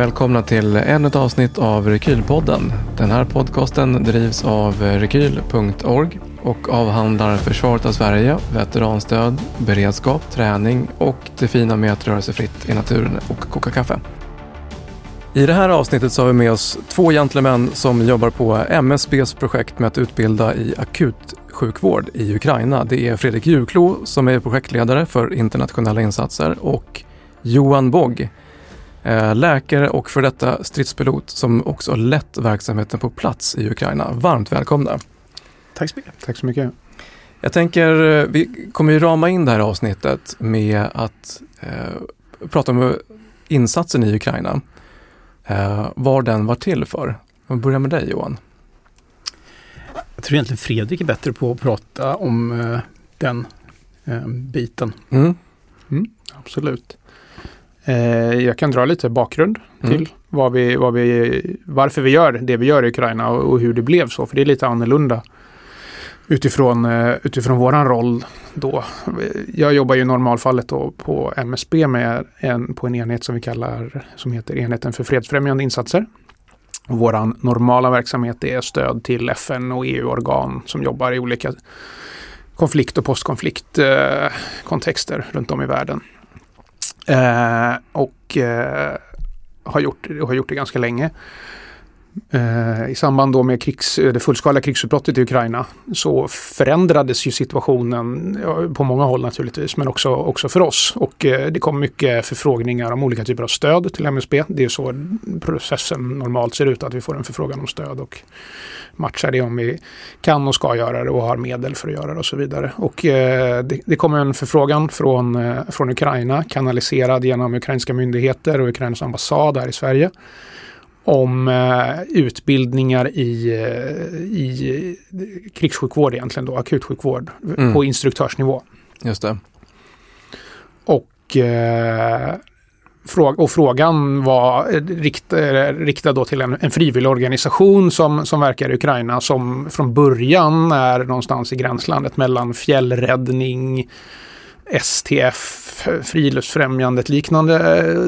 välkomna till ännu ett avsnitt av Rekylpodden. Den här podcasten drivs av rekyl.org och avhandlar försvaret av Sverige, veteranstöd, beredskap, träning och det fina med att röra sig fritt i naturen och koka kaffe. I det här avsnittet så har vi med oss två gentlemän som jobbar på MSBs projekt med att utbilda i akutsjukvård i Ukraina. Det är Fredrik Juklo som är projektledare för internationella insatser och Johan Bogg, läkare och för detta stridspilot som också lett verksamheten på plats i Ukraina. Varmt välkomna! Tack så mycket. Tack så mycket. Jag tänker, eh, vi kommer ju rama in det här avsnittet med att eh, prata om insatsen i Ukraina. Eh, vad den var till för. Vi börjar med dig Johan. Jag tror egentligen Fredrik är bättre på att prata om eh, den eh, biten. Mm. Mm, absolut. Eh, jag kan dra lite bakgrund mm. till vad vi, vad vi, varför vi gör det vi gör i Ukraina och, och hur det blev så. För det är lite annorlunda utifrån, eh, utifrån våran roll då. Jag jobbar ju i normalfallet då på MSB med en, på en enhet som vi kallar som heter enheten för fredsfrämjande insatser. Våran normala verksamhet är stöd till FN och EU-organ som jobbar i olika konflikt och postkonfliktkontexter eh, runt om i världen. Eh, och eh, har, gjort, har gjort det ganska länge. Eh, I samband då med krigs, eh, det fullskaliga krigsutbrottet i Ukraina så förändrades ju situationen på många håll naturligtvis, men också, också för oss. Och eh, det kom mycket förfrågningar om olika typer av stöd till MSB. Det är så processen normalt ser ut, att vi får en förfrågan om stöd och matchar det om vi kan och ska göra det och har medel för att göra det och så vidare. Och det, det kom en förfrågan från, från Ukraina kanaliserad genom ukrainska myndigheter och Ukrainas ambassad här i Sverige om eh, utbildningar i, eh, i krigssjukvård egentligen då, akutsjukvård mm. på instruktörsnivå. Just det. Och, eh, och frågan var riktad, riktad då till en, en frivilligorganisation som, som verkar i Ukraina som från början är någonstans i gränslandet mellan fjällräddning, STF, Friluftsfrämjandet liknande,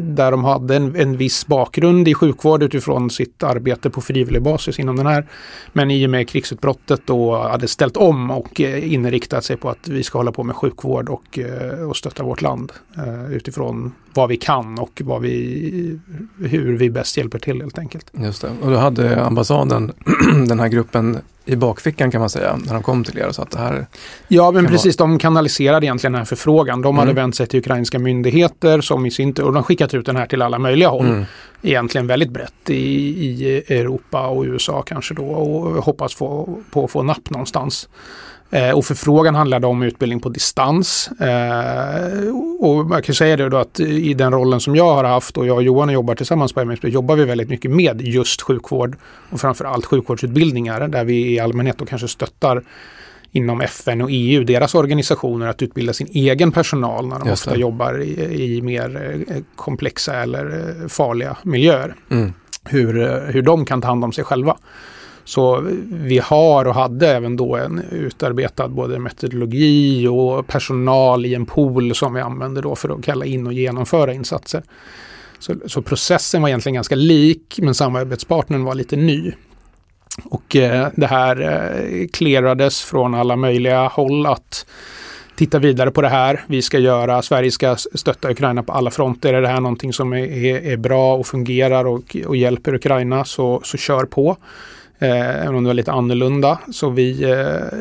där de hade en, en viss bakgrund i sjukvård utifrån sitt arbete på frivillig basis inom den här. Men i och med krigsutbrottet då hade ställt om och eh, inriktat sig på att vi ska hålla på med sjukvård och, eh, och stötta vårt land eh, utifrån vad vi kan och vad vi, hur vi bäst hjälper till helt enkelt. Just det. Och då hade ambassaden den här gruppen i bakfickan kan man säga när de kom till er och sa att det här... Ja men precis, vara... de kanaliserade egentligen den här förfrågan. De hade mm. vänt sig till ukrainska myndigheter som i sin tur, och de skickat ut den här till alla möjliga håll. Mm. Egentligen väldigt brett i, i Europa och USA kanske då och hoppas få, på att få napp någonstans. Eh, och förfrågan handlade om utbildning på distans. Eh, och man kan säga det då att i den rollen som jag har haft och jag och Johan jobbar tillsammans på MSB jobbar vi väldigt mycket med just sjukvård och framförallt sjukvårdsutbildningar där vi i allmänhet då kanske stöttar inom FN och EU, deras organisationer, att utbilda sin egen personal när de ofta jobbar i, i, mer eh, komplexa eller farliga miljöer. Mm. Hur, hur de kan ta hand om sig själva. Så vi har och hade även då en utarbetad både metodologi och personal i en pool som vi använde då för att kalla in och genomföra insatser. Så, så processen var egentligen ganska lik men samarbetspartnern var lite ny. Och eh, det här eh, clearades från alla möjliga håll att titta vidare på det här. Vi ska göra, Sverige ska stötta Ukraina på alla fronter. Är det här någonting som är, är, är bra och fungerar och, och hjälper Ukraina så, så kör på. Eh, även om det var lite annorlunda. Så vi, eh,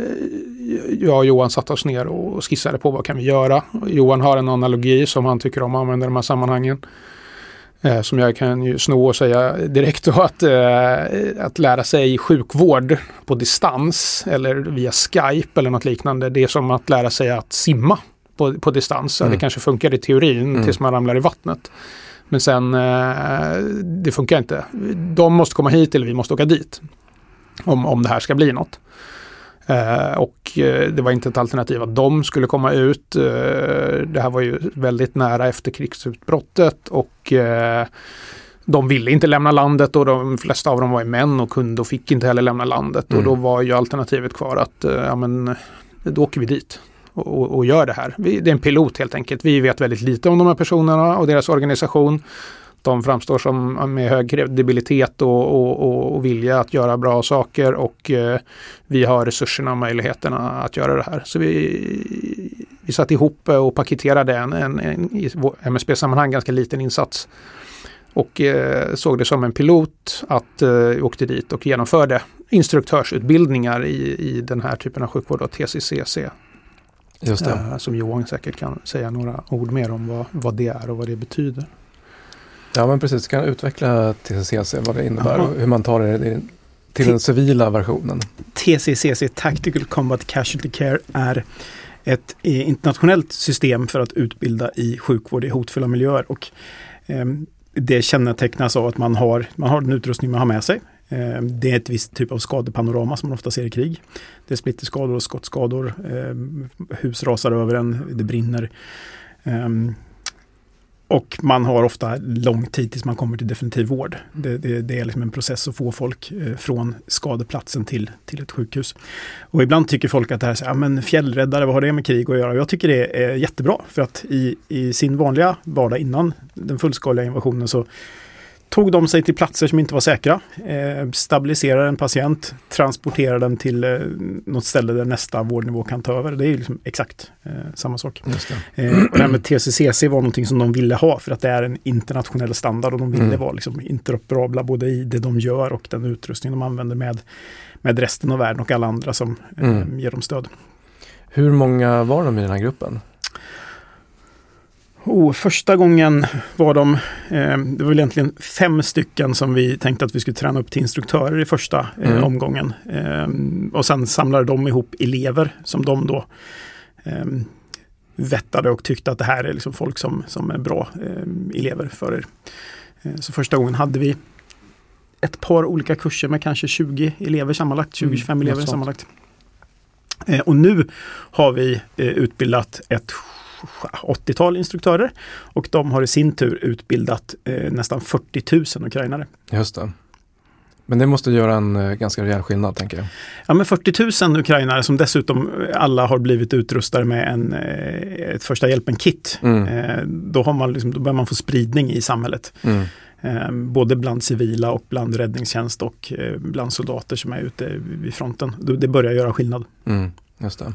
jag och Johan satte oss ner och skissade på vad kan vi göra. Johan har en analogi som han tycker om att använda i de här sammanhangen. Eh, som jag kan ju sno och säga direkt då att, eh, att lära sig sjukvård på distans eller via Skype eller något liknande. Det är som att lära sig att simma på, på distans. Mm. Det kanske funkar i teorin mm. tills man ramlar i vattnet. Men sen, eh, det funkar inte. De måste komma hit eller vi måste åka dit om, om det här ska bli något. Eh, och eh, det var inte ett alternativ att de skulle komma ut. Eh, det här var ju väldigt nära efter krigsutbrottet och de ville inte lämna landet och de flesta av dem var män och kunde och fick inte heller lämna landet. Mm. Och då var ju alternativet kvar att ja, men, då åker vi dit och, och, och gör det här. Vi, det är en pilot helt enkelt. Vi vet väldigt lite om de här personerna och deras organisation. De framstår som med hög kredibilitet och, och, och, och vilja att göra bra saker och eh, vi har resurserna och möjligheterna att göra det här. Så vi, vi satte ihop och paketerade en, en, en i MSB-sammanhang ganska liten insats och eh, såg det som en pilot att eh, åkte dit och genomförde instruktörsutbildningar i, i den här typen av sjukvård, och TCCC. Just det. Eh, som Johan säkert kan säga några ord mer om vad, vad det är och vad det betyder. Ja men precis, kan utveckla TCCC, vad det innebär Aha. och hur man tar det till den civila versionen. TCCC, Tactical Combat Casualty Care, är ett eh, internationellt system för att utbilda i sjukvård i hotfulla miljöer. Och, eh, det kännetecknas av att man har, man har den utrustning man har med sig. Eh, det är ett visst typ av skadepanorama som man ofta ser i krig. Det är splitterskador och skottskador. Eh, hus rasar över en, det brinner. Ehm, och man har ofta lång tid tills man kommer till definitiv vård. Det, det, det är liksom en process att få folk eh, från skadeplatsen till, till ett sjukhus. Och ibland tycker folk att det här ja, men fjällräddare, vad har det med krig att göra? Jag tycker det är jättebra för att i, i sin vanliga vardag innan den fullskaliga invasionen så tog de sig till platser som inte var säkra, eh, stabiliserade en patient, transporterade den till eh, något ställe där nästa vårdnivå kan ta över. Det är liksom exakt eh, samma sak. Det. Eh, och det här med TCCC var någonting som de ville ha för att det är en internationell standard och de ville mm. vara liksom interoperabla både i det de gör och den utrustning de använder med, med resten av världen och alla andra som eh, mm. ger dem stöd. Hur många var de i den här gruppen? Oh, första gången var de, eh, det var väl egentligen fem stycken som vi tänkte att vi skulle träna upp till instruktörer i första eh, mm. omgången. Eh, och sen samlade de ihop elever som de då eh, vettade och tyckte att det här är liksom folk som, som är bra eh, elever för er. Eh, så första gången hade vi ett par olika kurser med kanske 20 elever sammanlagt, 20-25 mm, elever sammanlagt. Eh, och nu har vi utbildat ett 80-tal instruktörer och de har i sin tur utbildat eh, nästan 40 000 ukrainare. Just det. Men det måste göra en eh, ganska rejäl skillnad tänker jag. Ja men 40 000 ukrainare som dessutom eh, alla har blivit utrustade med en, eh, ett första hjälpen-kit. Mm. Eh, då, har man liksom, då börjar man få spridning i samhället. Mm. Eh, både bland civila och bland räddningstjänst och bland soldater som är ute vid fronten. Det börjar göra skillnad. Mm, just det.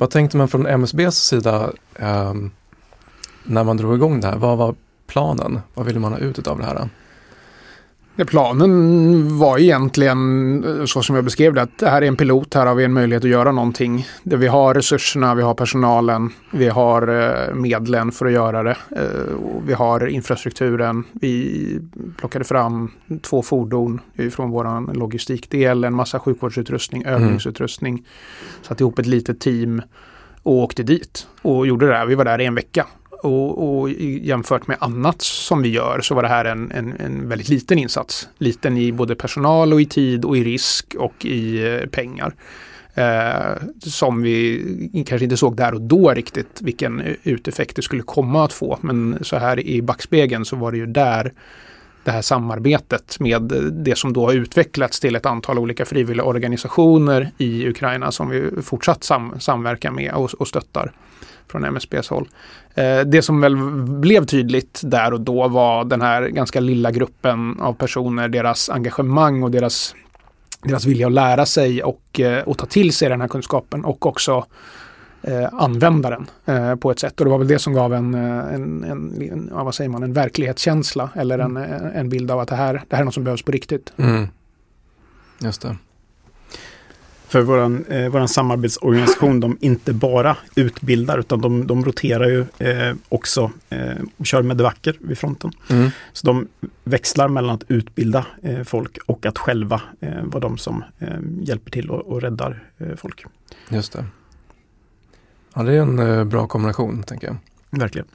Vad tänkte man från MSBs sida eh, när man drog igång det här? Vad var planen? Vad ville man ha ut av det här? Planen var egentligen eh, så som jag beskrev det, att det här är en pilot, här har vi en möjlighet att göra någonting. vi har resurserna, vi har personalen, vi har eh, medlen för att göra det. Eh, vi har infrastrukturen. Vi plockade fram två fordon från vår logistikdel, en massa sjukvårdsutrustning, mm. övningsutrustning. Mm. Satte ihop ett litet team och åkte dit och gjorde det här. Vi var där i en vecka och, och, jämfört med annat som vi gör så var det här en, en, en, väldigt liten insats. Liten i både personal och i tid och i risk och i eh, pengar. Eh, som vi kanske inte såg där och då riktigt vilken eh, uteffekt det skulle komma att få. Men så här i backspegeln så var det ju där det här samarbetet med det som då har utvecklats till ett antal olika frivilliga organisationer i Ukraina som vi fortsatt sam samverkar med och, och stöttar från MSBs håll. Eh, det som väl blev tydligt där och då var den här ganska lilla gruppen av personer, deras engagemang och deras, deras vilja att lära sig och, eh, och ta till sig den här kunskapen och också eh, använda den eh, på ett sätt. Och det var väl det som gav en, eh, en, en, en vad säger man, en verklighetskänsla eller en, mm. en bild av att det här, det här är något som behövs på riktigt. Mm. Just det. För våran, eh, våran samarbetsorganisation, de inte bara utbildar utan de, de roterar ju eh, också eh, och kör medevacker vid fronten. Mm. Så de växlar mellan att utbilda eh, folk och att själva eh, vara de som eh, hjälper till och, och räddar folk. Just det. Ja, det är en bra kombination, tänker jag. Verkligen.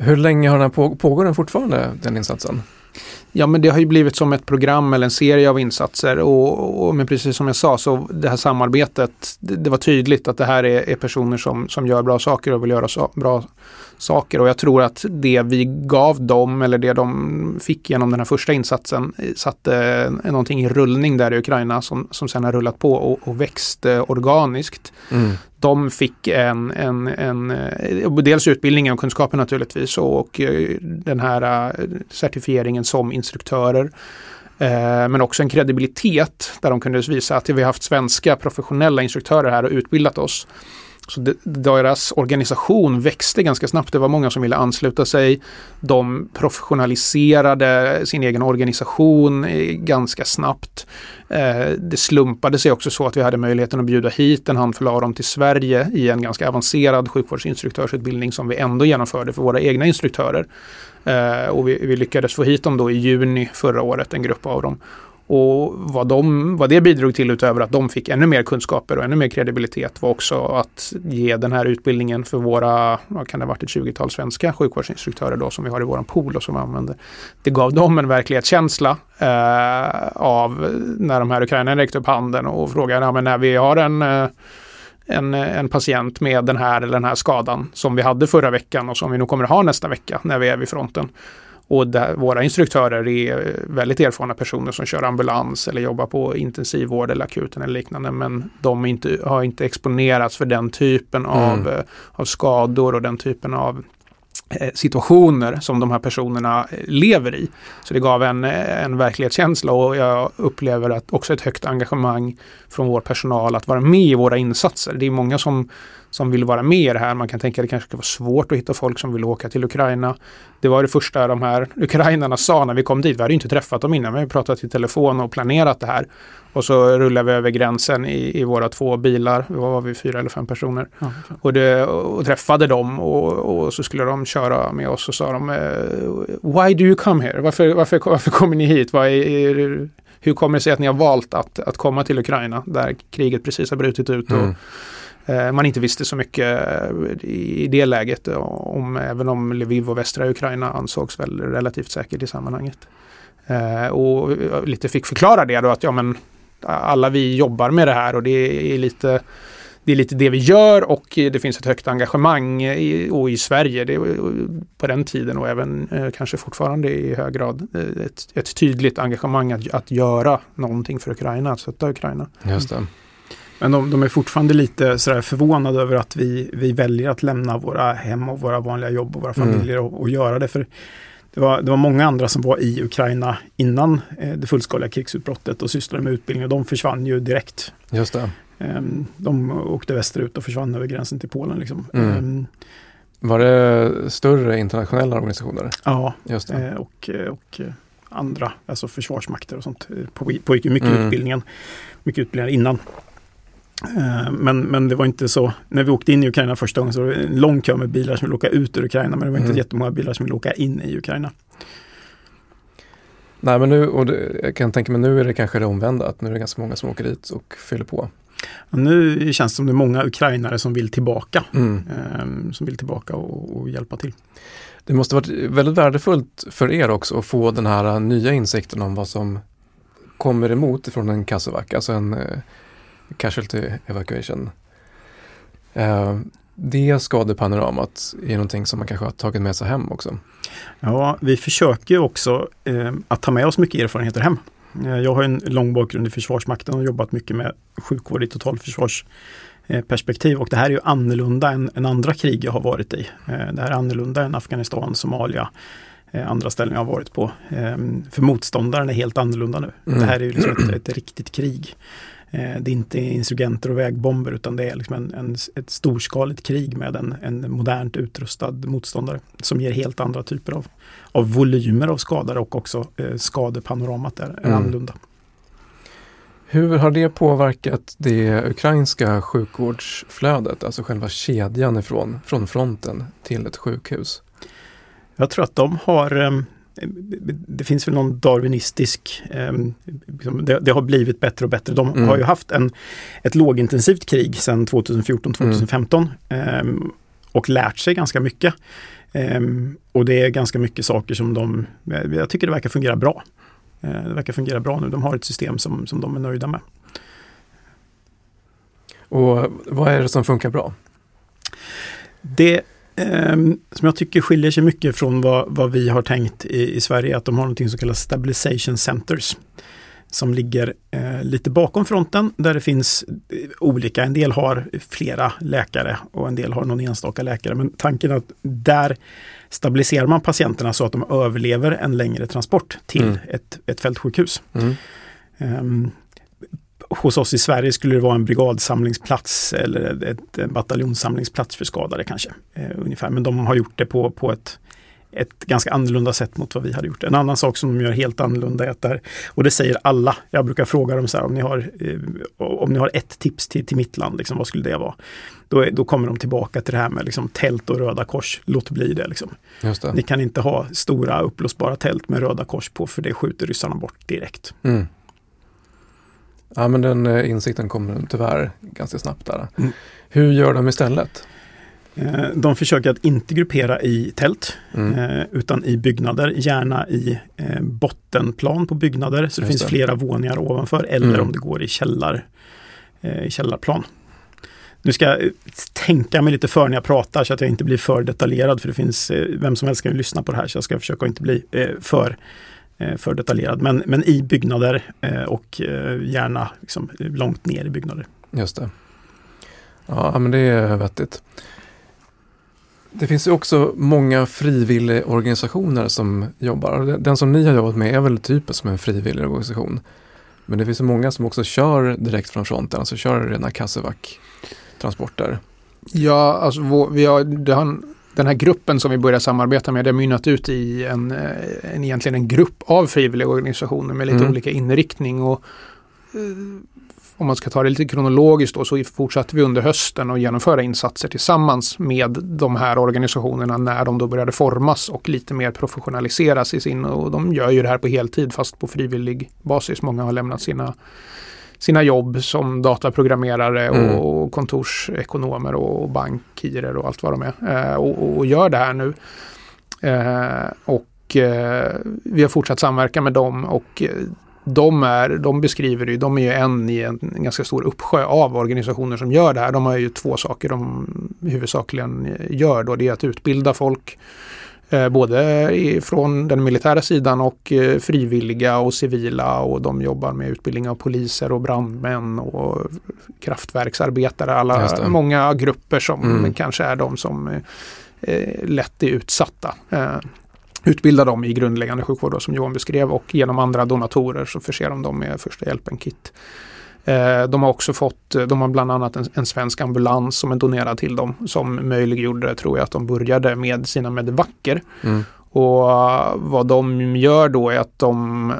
hur länge har den på, pågår den fortfarande, den insatsen? Ja, men det har ju blivit som ett program eller en serie av insatser. Och, och men precis som jag sa så det här samarbetet, det, det var tydligt att det här är, är, personer som, som gör bra saker och vill göra så, bra saker och jag tror att det vi gav dem eller det de fick genom den här första insatsen satte någonting i rullning där i Ukraina som, som sen har rullat på och, och växt eh, organiskt. Mm. de fick en, en, en eh, dels utbildningen och kunskapen naturligtvis och eh, den här eh, certifieringen som instruktörer. Men också en kredibilitet där de kunde visa att vi har haft svenska professionella instruktörer här och utbildat oss. Så deras organisation växte ganska snabbt. Det var många som ville ansluta sig. De professionaliserade sin egen organisation eh, ganska snabbt. Eh, det slumpade sig också så att vi hade möjligheten att bjuda hit en handfull av dem till Sverige i en ganska avancerad sjukvårdsinstruktörsutbildning som vi ändå genomförde för våra egna instruktörer. Eh, och vi, vi lyckades få hit dem då i juni förra året, en grupp av dem. Och vad, de, vad det bidrog till utöver att de fick ännu mer kunskaper och ännu mer kredibilitet var också att ge den här utbildningen för våra, vad kan det ha varit, ett 20-tal svenska sjukvårdsinstruktörer då som vi har i våran pool och som vi använder. Det gav dem en verklighetskänsla eh, av när de här ukrainarna räckte upp handen och frågade, ja, men när vi har en eh, en, en patient med den här eller den här skadan som vi hade förra veckan och som vi nog kommer att ha nästa vecka när vi är vid fronten. Och där, våra instruktörer är väldigt erfarna personer som kör ambulans eller jobbar på intensivvård eller akuten eller liknande. Men de inte, har inte exponerats för den typen mm. av, eh, av skador och den typen av eh, situationer som de här personerna eh, lever i. Så det gav en, en verklighetskänsla och jag upplever att också ett högt engagemang från vår personal att vara med i våra insatser. Det är många som som vill vara med i det här. Man kan tänka att det kanske ska vara svårt att hitta folk som vill åka till Ukraina. Det var det första de här ukrainarna sa när vi kom dit. Vi hade inte träffat dem innan. Vi hade pratat i telefon och planerat det här. Och så rullade vi över gränsen i, i våra två bilar. Vi var vi fyra eller fem personer. Ja, och, det, och, träffade dem och, och, så skulle de köra med oss och sa de eh, Why do you come here? Varför, varför, varför kommer ni hit? Vad är, är, hur kommer det sig att ni har valt att, att komma till Ukraina där kriget precis har brutit ut? Och, mm Eh, man inte visste så mycket eh, i det läget, eh, om, även om Lviv och västra Ukraina ansågs väl relativt säkert i sammanhanget. Och lite fick förklara det då att ja men alla vi jobbar med det här och det är lite det är lite det vi gör och det finns ett högt engagemang i, och i Sverige det, på den tiden och även kanske fortfarande i hög grad ett, ett tydligt engagemang att, att göra någonting för Ukraina, att stötta Ukraina. Just det. Men de, de, är fortfarande lite sådär förvånade över att vi, vi väljer att lämna våra hem och våra vanliga jobb och våra mm. familjer mm. och, och, göra det. För det var, det var många andra som var i Ukraina innan eh, det fullskaliga krigsutbrottet och sysslade med utbildning och de försvann ju direkt. Just det. Eh, de åkte västerut och försvann över gränsen till Polen. Liksom. Mm. Eh, var det större internationella organisationer? Ja, Just det. Eh, och, och andra, alltså försvarsmakter och sånt, på, pågick mycket mm. utbildningen. Mycket utbildningar innan. Eh, men, men det var inte så, när vi åkte in i Ukraina första gången så var det en lång kö med bilar som ville åka ut ur Ukraina men det var inte mm. jättemånga bilar som ville åka in i Ukraina. Nej men nu, och det, jag kan tänka mig nu är det kanske det omvända, att nu är det ganska många som åker dit och fyller på. Ja, nu känns det som det är många ukrainare som vill tillbaka, mm. eh, som vill tillbaka och, och, hjälpa till. Det måste varit väldigt värdefullt för er också att få den här nya insikten om vad som kommer emot från en kassovac, alltså en eh, casualty evacuation. Eh, det skadepanoramat är någonting som man kanske har tagit med sig hem också. Ja, vi försöker också eh, att ta med oss mycket erfarenheter hem. Eh, jag har en lång bakgrund i Försvarsmakten och jobbat mycket med sjukvård i totalförsvarsperspektiv och det här är ju annorlunda än, än andra krig jag har varit i. Eh, det här är annorlunda än Afghanistan, Somalia, andra ställen jag har varit på. För motståndaren är helt annorlunda nu. Mm. Det här är ju liksom ett, ett riktigt krig. Eh, det är inte insurgenter och vägbomber utan det är liksom en, en, ett storskaligt krig med en, en modernt utrustad motståndare som ger helt andra typer av, av volymer av skador och också eh, skadepanoramat är, är mm. annorlunda. Hur har det påverkat det ukrainska sjukvårdsflödet, alltså själva kedjan ifrån, från fronten till ett sjukhus? Jag tror att de har ehm, det finns väl någon darwinistisk, eh, det, det, har blivit bättre och bättre. De mm. har ju haft en, ett lågintensivt krig sedan 2014-2015 mm. eh, och lärt sig ganska mycket. Eh, och det är ganska mycket saker som de, jag tycker det verkar fungera bra. Eh, det verkar fungera bra nu, de har ett system som, som de är nöjda med. Och vad är det som funkar bra? Det eh, som jag tycker skiljer sig mycket från vad, vad vi har tänkt i, i Sverige, att de har något som kallas stabilization centers. som ligger eh, lite bakom fronten där det finns eh, olika, en del har flera läkare och en del har någon enstaka läkare. Men tanken är att där stabiliserar man patienterna så att de överlever en längre transport till mm. ett, ett fältsjukhus. Mm. Um, hos oss i Sverige skulle det vara en brigadsamlingsplats eller ett, ett bataljonssamlingsplats för skadade kanske. Eh, ungefär. Men de har gjort det på, på ett ett ganska annorlunda sätt mot vad vi hade gjort. En annan sak som de gör helt annorlunda är att där, och det säger alla, jag brukar fråga dem så här om ni har, eh, om ni har ett tips till, till mitt land, liksom, vad skulle det vara? Då, då kommer de tillbaka till det här med liksom, tält och röda kors, låt bli det, liksom. det. Ni kan inte ha stora uppblåsbara tält med röda kors på för det skjuter ryssarna bort direkt. Mm. Ja men den eh, insikten kommer tyvärr ganska snabbt där. Mm. Hur gör de istället? Eh, de försöker att inte gruppera i tält mm. Eh, utan i byggnader, gärna i bottenplan på byggnader. Så det Just finns det. flera våningar ovanför eller mm. om det går i källar, källarplan. Nu ska jag tänka mig lite för när jag pratar så att jag inte blir för detaljerad för det finns, vem som helst kan lyssna på det här så jag ska försöka inte bli för, för detaljerad. Men, men i byggnader och gärna liksom långt ner i byggnader. Just det. Ja, men det är vettigt. Det finns ju också många frivilligorganisationer som jobbar. Den som ni har jobbat med är väl typiskt som en frivillig organisation. Men det finns ju många som också kör direkt från fronten, alltså kör rena kassevac-transporter. Ja, alltså vi har, den här gruppen som vi börjar samarbeta med, det har mynnat ut i en, eh, en, egentligen en grupp av frivilliga organisationer med lite mm. olika inriktning. Och, eh, om man ska ta det lite kronologiskt då, så fortsatte vi under hösten att genomföra insatser tillsammans med de här organisationerna när de då började formas och lite mer professionaliseras i sin, och de gör ju det här på heltid fast på frivillig basis. Många har lämnat sina sina jobb som dataprogrammerare mm. och kontorsekonomer och bankirer och allt vad de är eh, och, och, gör det här nu. Eh, och eh, vi har fortsatt samverka med dem och de, är, de beskriver det, de är ju en i en, ganska stor uppsjö av organisationer som gör det här. De har ju två saker de huvudsakligen gör då. Det är att utbilda folk både från den militära sidan och eh, frivilliga och civila och de jobbar med utbildning av poliser och brandmän och kraftverksarbetare. Alla, många grupper som mm. kanske är de som eh, lätt är utsatta. Eh, utbilda dem i grundläggande sjukvård som Johan beskrev och genom andra donatorer så förser de dem med första hjälpen-kit. Eh, de har också fått, de har bland annat en, en, svensk ambulans som är donerad till dem som möjliggjorde, tror jag, att de började med sina medvacker. Mm. Och uh, vad de gör då är att de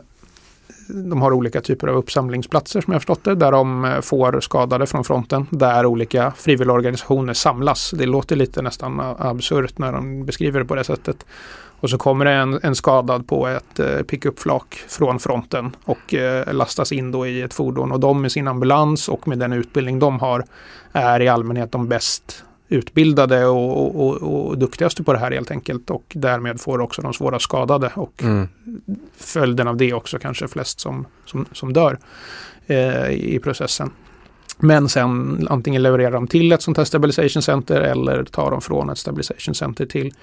de har olika typer av uppsamlingsplatser som jag förstått det, där de eh, får skadade från fronten, där olika frivilligorganisationer samlas. Det låter lite nästan absurt när de beskriver det på det sättet. Och så kommer det en, en skadad på ett eh, pickupflak från fronten och eh, lastas in då i ett fordon. Och de med sin ambulans och med den utbildning de har är i allmänhet de bäst utbildade och, och, och, och duktigaste på det här helt enkelt. Och därmed får också de svåra skadade och mm. följden av det också kanske flest som, som, som dör eh, i processen. Men sen antingen levererar de till ett sånt här stabilization center eller tar de från ett stabilization center till.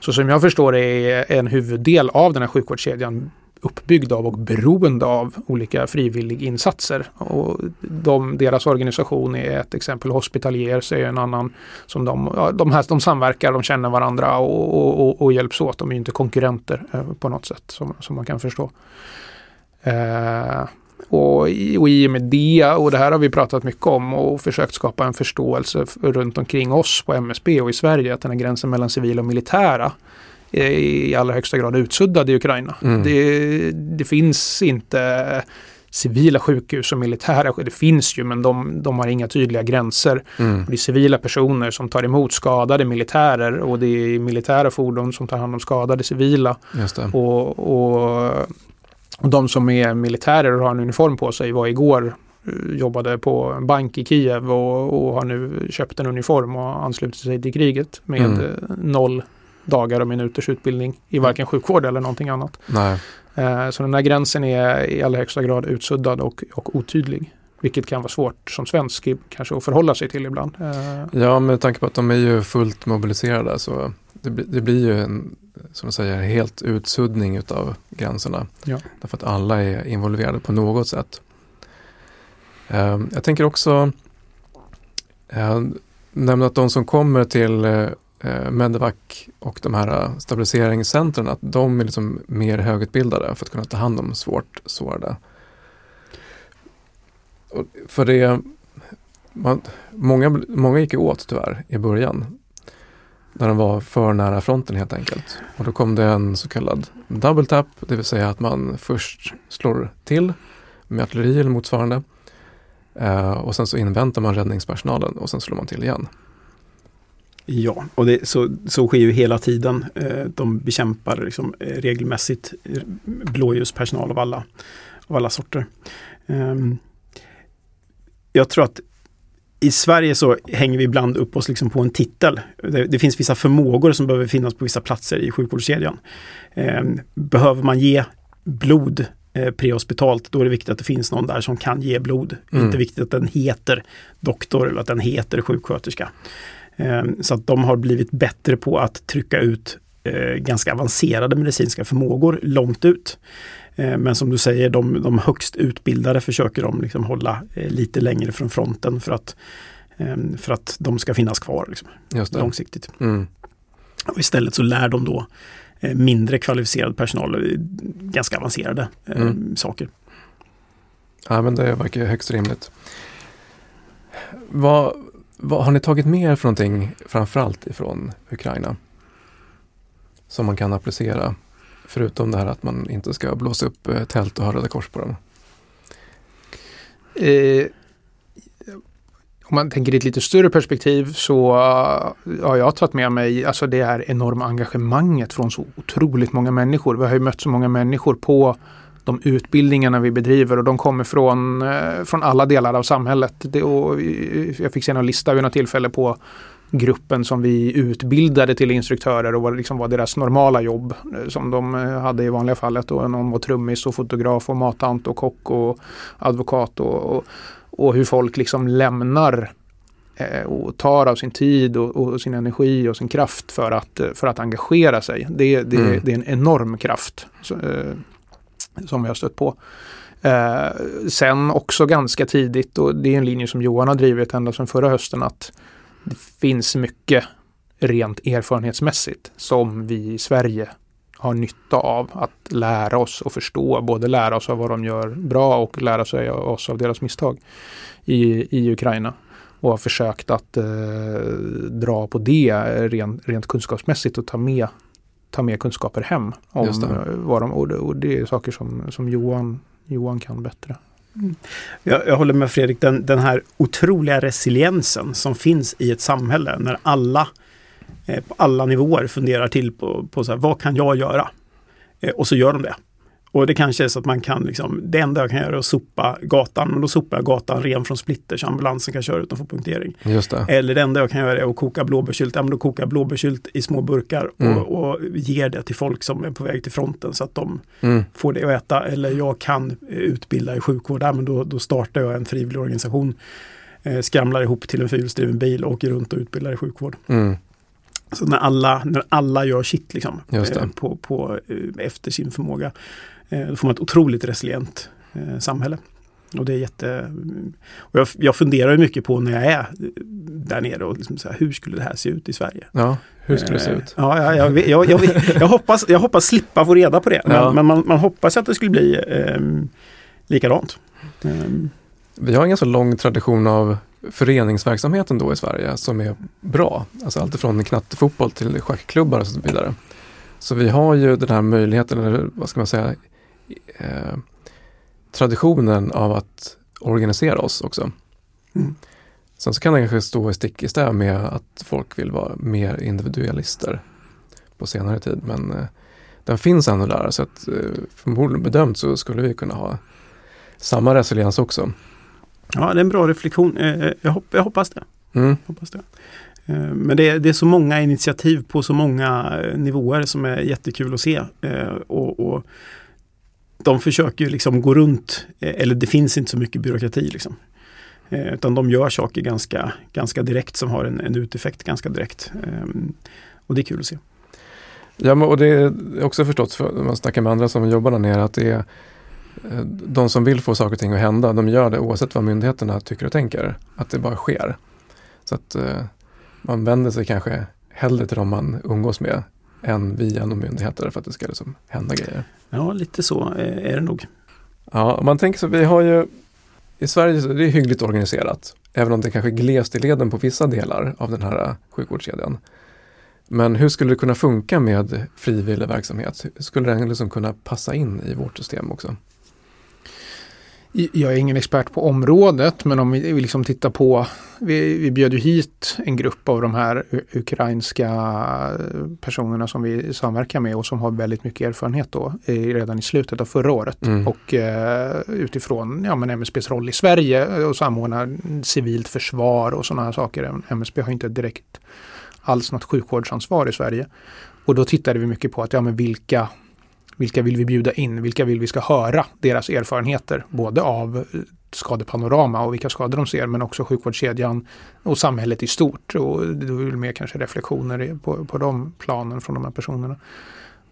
Så som jag förstår det är en huvuddel av den här sjukvårdskedjan uppbyggd av och beroende av olika frivilliginsatser. Och de, deras organisation är ett exempel, Hospitaliers är en annan. Som de, ja, de, här, de samverkar, de känner varandra och, och, och, och hjälps åt. De är inte konkurrenter eh, på något sätt som, som man kan förstå. Eh, och, och i och med det, och det här har vi pratat mycket om och försökt skapa en förståelse runt omkring oss på MSB och i Sverige, att den här gränsen mellan civila och militära är i allra högsta grad utsuddad i Ukraina. Mm. Det, det, finns inte civila sjukhus och militära. Det finns ju men de, de har inga tydliga gränser. Mm. Det är civila personer som tar emot skadade militärer och det är militära fordon som tar hand om skadade civila. Och, och och de som är militärer och har en uniform på sig var igår eh, jobbade på en bank i Kiev och, och, har nu köpt en uniform och anslutit sig till kriget med mm. Eh, noll dagar och minuters utbildning i varken sjukvård eller någonting annat. Nej. Eh, så den här gränsen är i allra högsta grad utsuddad och, och otydlig. Vilket kan vara svårt som svensk kanske att förhålla sig till ibland. Ja, med tanke på att de är ju fullt mobiliserade så det, blir- det blir ju en, som du säger, helt utsuddning utav gränserna. Ja. Därför att alla är involverade på något sätt. Eh, jag tänker också eh, nämna att de som kommer till eh, Medevac och de här eh, stabiliseringscentren, att de är liksom mer högutbildade för att kunna ta hand om svårt sårade. För det, man, många, många gick åt tyvärr i början. När de var för nära fronten helt enkelt. Och då kom det en så kallad double tap, det vill säga att man först slår till med artilleri eller motsvarande. Eh, och sen så inväntar man räddningspersonalen och sen slår man till igen. Ja, och det, så, så sker ju hela tiden. Eh, De bekämpar liksom eh, regelmässigt eh, blåljuspersonal av alla, av alla sorter. Ehm, jag tror att i Sverige så hänger vi ibland upp oss liksom på en titel. Det, det finns vissa förmågor som behöver finnas på vissa platser i sjukvårdskedjan. Ehm, Behöver man ge blod eh, prehospitalt, då är det viktigt att det finns någon där som kan ge blod. Mm. Inte viktigt att den heter doktor eller att den heter sjuksköterska. Ehm, Så att de har blivit bättre på att trycka ut eh, ganska avancerade medicinska förmågor långt ut. Eh, Men som du säger, de, de högst utbildade försöker de liksom hålla eh, lite längre från fronten för att, ehm, för att de ska finnas kvar liksom, långsiktigt. Mm. Och istället så lär de då eh, mindre kvalificerad personal ganska avancerade Mm. saker. Ja, men det verkar högst rimligt. Vad, vad har ni tagit med er för någonting, framförallt ifrån Ukraina? Som man kan applicera, förutom det här att man inte ska blåsa upp eh, tält och ha Röda Kors på dem. Eh, om man tänker i ett lite större perspektiv så uh, har jag tagit med mig alltså det här enorma engagemanget från så otroligt många människor. Vi har ju mött så många människor på de utbildningarna vi bedriver och de kommer från, eh, från alla delar av samhället. Det, och eh, jag fick se en lista vid något tillfälle på gruppen som vi utbildade till instruktörer och vad liksom var deras normala jobb eh, som de eh, hade i vanliga fallet. Och någon var trummis och fotograf och matant och kock och advokat och, och, och hur folk liksom lämnar eh, och tar av sin tid och, och sin energi och sin kraft för att, för att engagera sig. Det, det, Mm. det är en enorm kraft som vi har stött på. Sen också ganska tidigt, och det är en linje som Johan har drivit ända sedan förra hösten, att det finns mycket rent erfarenhetsmässigt som vi i Sverige har nytta av att lära oss och förstå. Både lära oss av vad de gör bra och lära sig oss av deras misstag i, i Ukraina. Och har försökt att eh, dra på det rent, rent kunskapsmässigt och ta med, ta med kunskaper hem. Om det. vad de, och, det, och det är saker som, som Johan, Johan kan bättre. Mm. Jag, jag håller med Fredrik, den, den här otroliga resiliensen som finns i ett samhälle när alla eh, på alla nivåer funderar till på, på så här, vad kan jag göra? Eh, och så gör de det. Och det kanske är så att man kan, liksom, det enda jag kan göra är att sopa gatan, men då sopar jag gatan ren från splitter så ambulansen kan köra utanför punktering. Just det. Eller det enda jag kan göra är att koka blåbärssylt, ja men då kokar jag blåbärssylt i små burkar Mm. och, och ger det till folk som är på väg till fronten så att de Mm. får det att äta eller jag kan eh, utbilda i sjukvård, ja, men då, då startar jag en frivillig organisation, eh, skramlar ihop till en fyrhjulsdriven bil och åker runt och utbildar i sjukvård. Mm. Så när alla, när alla gör sitt liksom, eh, på, på, eh, efter sin förmåga, då får man ett otroligt resilient eh, samhälle. Och det är jätte... Och jag, jag funderar ju mycket på när jag är där nere och liksom så här, hur skulle det här se ut i Sverige? Ja, hur skulle det se Eh, ut? Ja, ja, jag, jag, jag, jag, hoppas, jag hoppas slippa få reda på det. Men, Ja. men man, man hoppas att det skulle bli eh, likadant. Ehm, Vi har en ganska lång tradition av föreningsverksamheten då i Sverige som är bra. Alltså allt från knattefotboll till schackklubbar och så vidare. Så vi har ju den här möjligheten, eller vad ska man säga, eh, traditionen av att organisera oss också. Mm. Sen så kan det kanske stå i stick i stäv med att folk vill vara mer individualister på senare tid. Men eh, den finns ändå där så att eh, förmodligen bedömt så skulle vi kunna ha samma resiliens också. ja, det är en bra reflektion. Eh, jag, hopp, jag hoppas det. Mm. Hoppas det. Eh, Men det är, det är så många initiativ på så många eh, nivåer som är jättekul att se. Eh, Och, och de försöker ju liksom gå runt, eh, eller det finns inte så mycket byråkrati liksom. Eh, Utan de gör saker ganska, ganska direkt som har en, en uteffekt ganska direkt. Eh, och det är kul att se. Ja, men, och det är också förstått för, när man snackar med andra som jobbar där nere att det är eh, de som vill få saker och ting att hända, de gör det oavsett vad myndigheterna tycker och tänker. Att det bara sker. Så att eh, man vänder sig kanske hellre till de man umgås med än via någon myndigheter för att det ska liksom hända grejer. Ja, lite så är det nog. Ja, man tänker så, vi har ju i Sverige så är det hyggligt organiserat, även om det kanske är glest i leden på vissa delar av den här sjukvårdskedjan. Men hur skulle det kunna funka med frivillig verksamhet? Skulle den liksom kunna passa in i vårt system också? Jag är ingen expert på området, men om vi liksom tittar på, vi, vi bjöd ju hit en grupp av de här ukrainska personerna som vi samverkar med och som har väldigt mycket erfarenhet då, redan i slutet av förra året. Mm. Och eh, utifrån ja, men MSBs roll i Sverige och samordna civilt försvar och sådana här saker. MSB har inte direkt alls något sjukvårdsansvar i Sverige. Och då tittade vi mycket på att ja, men vilka vilka vill vi bjuda in? Vilka vill vi ska höra deras erfarenheter? Både av eh, skadepanorama och vilka skador de ser men också sjukvårdskedjan och samhället i stort. Och det är mer kanske reflektioner på, på de planen från de här personerna.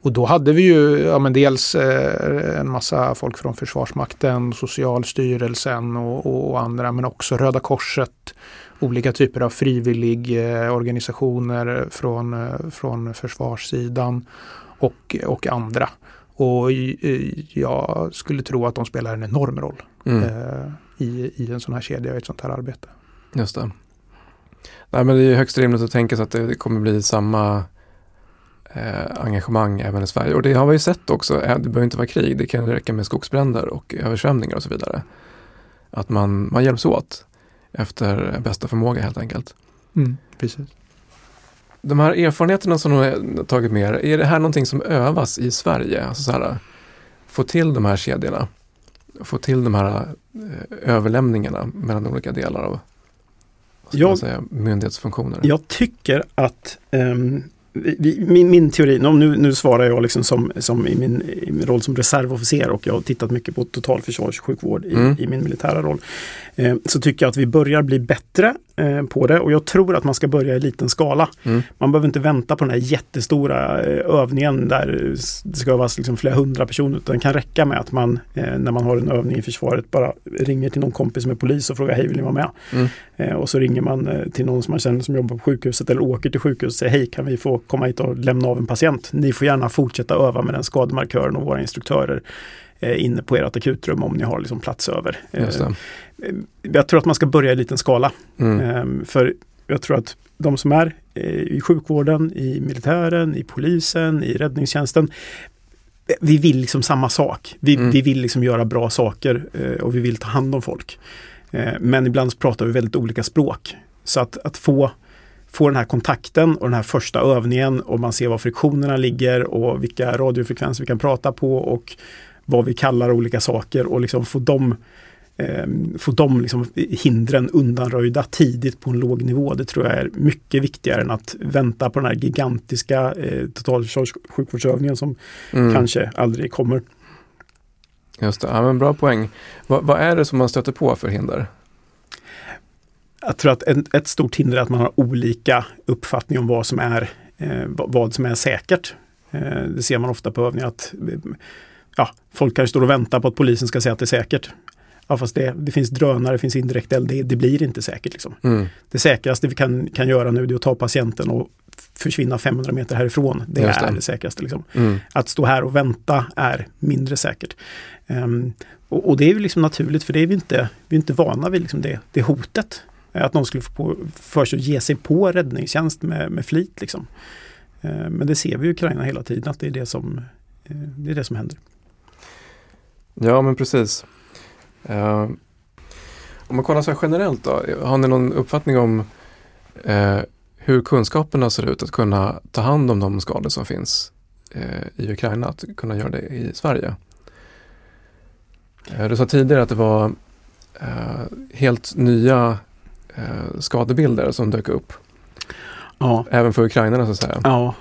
Och då hade vi ju ja, men dels eh, en massa folk från Försvarsmakten, Socialstyrelsen och, och, andra men också Röda Korset, olika typer av frivilligorganisationer eh, från, eh, från försvarssidan och, och andra. Och jag skulle tro att de spelar en enorm roll mm. eh, i, i en sån här kedja och ett sånt här arbete. Just det. Nej, men det är högst rimligt att tänka sig att det kommer bli samma eh, engagemang även i Sverige. Och det har vi ju sett också, det behöver inte vara krig, det kan räcka med skogsbränder och översvämningar och så vidare. Att man, man hjälps åt efter bästa förmåga helt enkelt. Mm, precis. De här erfarenheterna som de har tagit med er, är det här någonting som övas i Sverige? Alltså så här, få till de här kedjorna, få till de här eh, överlämningarna mellan olika delar av jag, säga, myndighetsfunktioner? Jag tycker att um, vi, min, min teori, nu, nu svarar jag liksom som, som i, min, i min roll som reservofficer och jag har tittat mycket på totalförsvarssjukvård i, mm. i min militära roll. Eh, så tycker jag att vi börjar bli bättre eh, på det och jag tror att man ska börja i liten skala. Mm. Man behöver inte vänta på den här jättestora eh, övningen där det ska övas liksom flera hundra personer. Utan det kan räcka med att man eh, när man har en övning i försvaret bara ringer till någon kompis som är polis och frågar hej vill ni vara med? Mm. Eh, och så ringer man eh, till någon som man känner som jobbar på sjukhuset eller åker till sjukhuset och säger hej kan vi få komma hit och lämna av en patient? Ni får gärna fortsätta öva med den skademarkören och våra instruktörer inne på ert akutrum om ni har liksom plats över. Jag tror att man ska börja i liten skala. Mm. Ehm, för jag tror att de som är eh, i sjukvården, i militären, i polisen, i räddningstjänsten. Vi vill liksom samma sak. Vi, mm. vi vill liksom göra bra saker eh, och vi vill ta hand om folk. Eh, men ibland pratar vi väldigt olika språk. Så att, att få, få den här kontakten och den här första övningen och man ser var friktionerna ligger och vilka radiofrekvenser vi kan prata på och vad vi kallar olika saker och liksom få dem eh, få de liksom hindren undanröjda tidigt på en låg nivå. Det tror jag är mycket viktigare än att vänta på den här gigantiska eh, totalförsvarssjukvårdsövningen som mm. kanske aldrig kommer. Just det, ja, men bra poäng. Va, vad är det som man stöter på för hinder? Jag tror att en, ett stort hinder är att man har olika uppfattning om vad som är, eh, vad som är säkert. Eh, det ser man ofta på övningar att ja, folk kanske står och väntar på att polisen ska säga att det är säkert. Ja, fast det, det finns drönare, det finns indirekt eld, det, det blir inte säkert. Liksom. Mm. Det säkraste vi kan, kan göra nu är att ta patienten och försvinna 500 meter härifrån. Det Just är det, det säkraste. Liksom. Mm. Att stå här och vänta är mindre säkert. Um, och, och, det är ju liksom naturligt för det är vi inte, vi är inte vana vid liksom det, det hotet. Att någon skulle få för sig att ge sig på räddningstjänst med, med flit. Liksom. Eh, men det ser vi i Ukraina hela tiden att det är det som, eh, det är det som händer. Ja men precis. Uh, om man kollar så här generellt då, har ni någon uppfattning om uh, hur kunskaperna ser ut att kunna ta hand om de skador som finns uh, i Ukraina, att kunna göra det i Sverige? du sa tidigare att det var helt nya skadebilder som dök upp. Ja. Även för ukrainarna så att säga. Ja,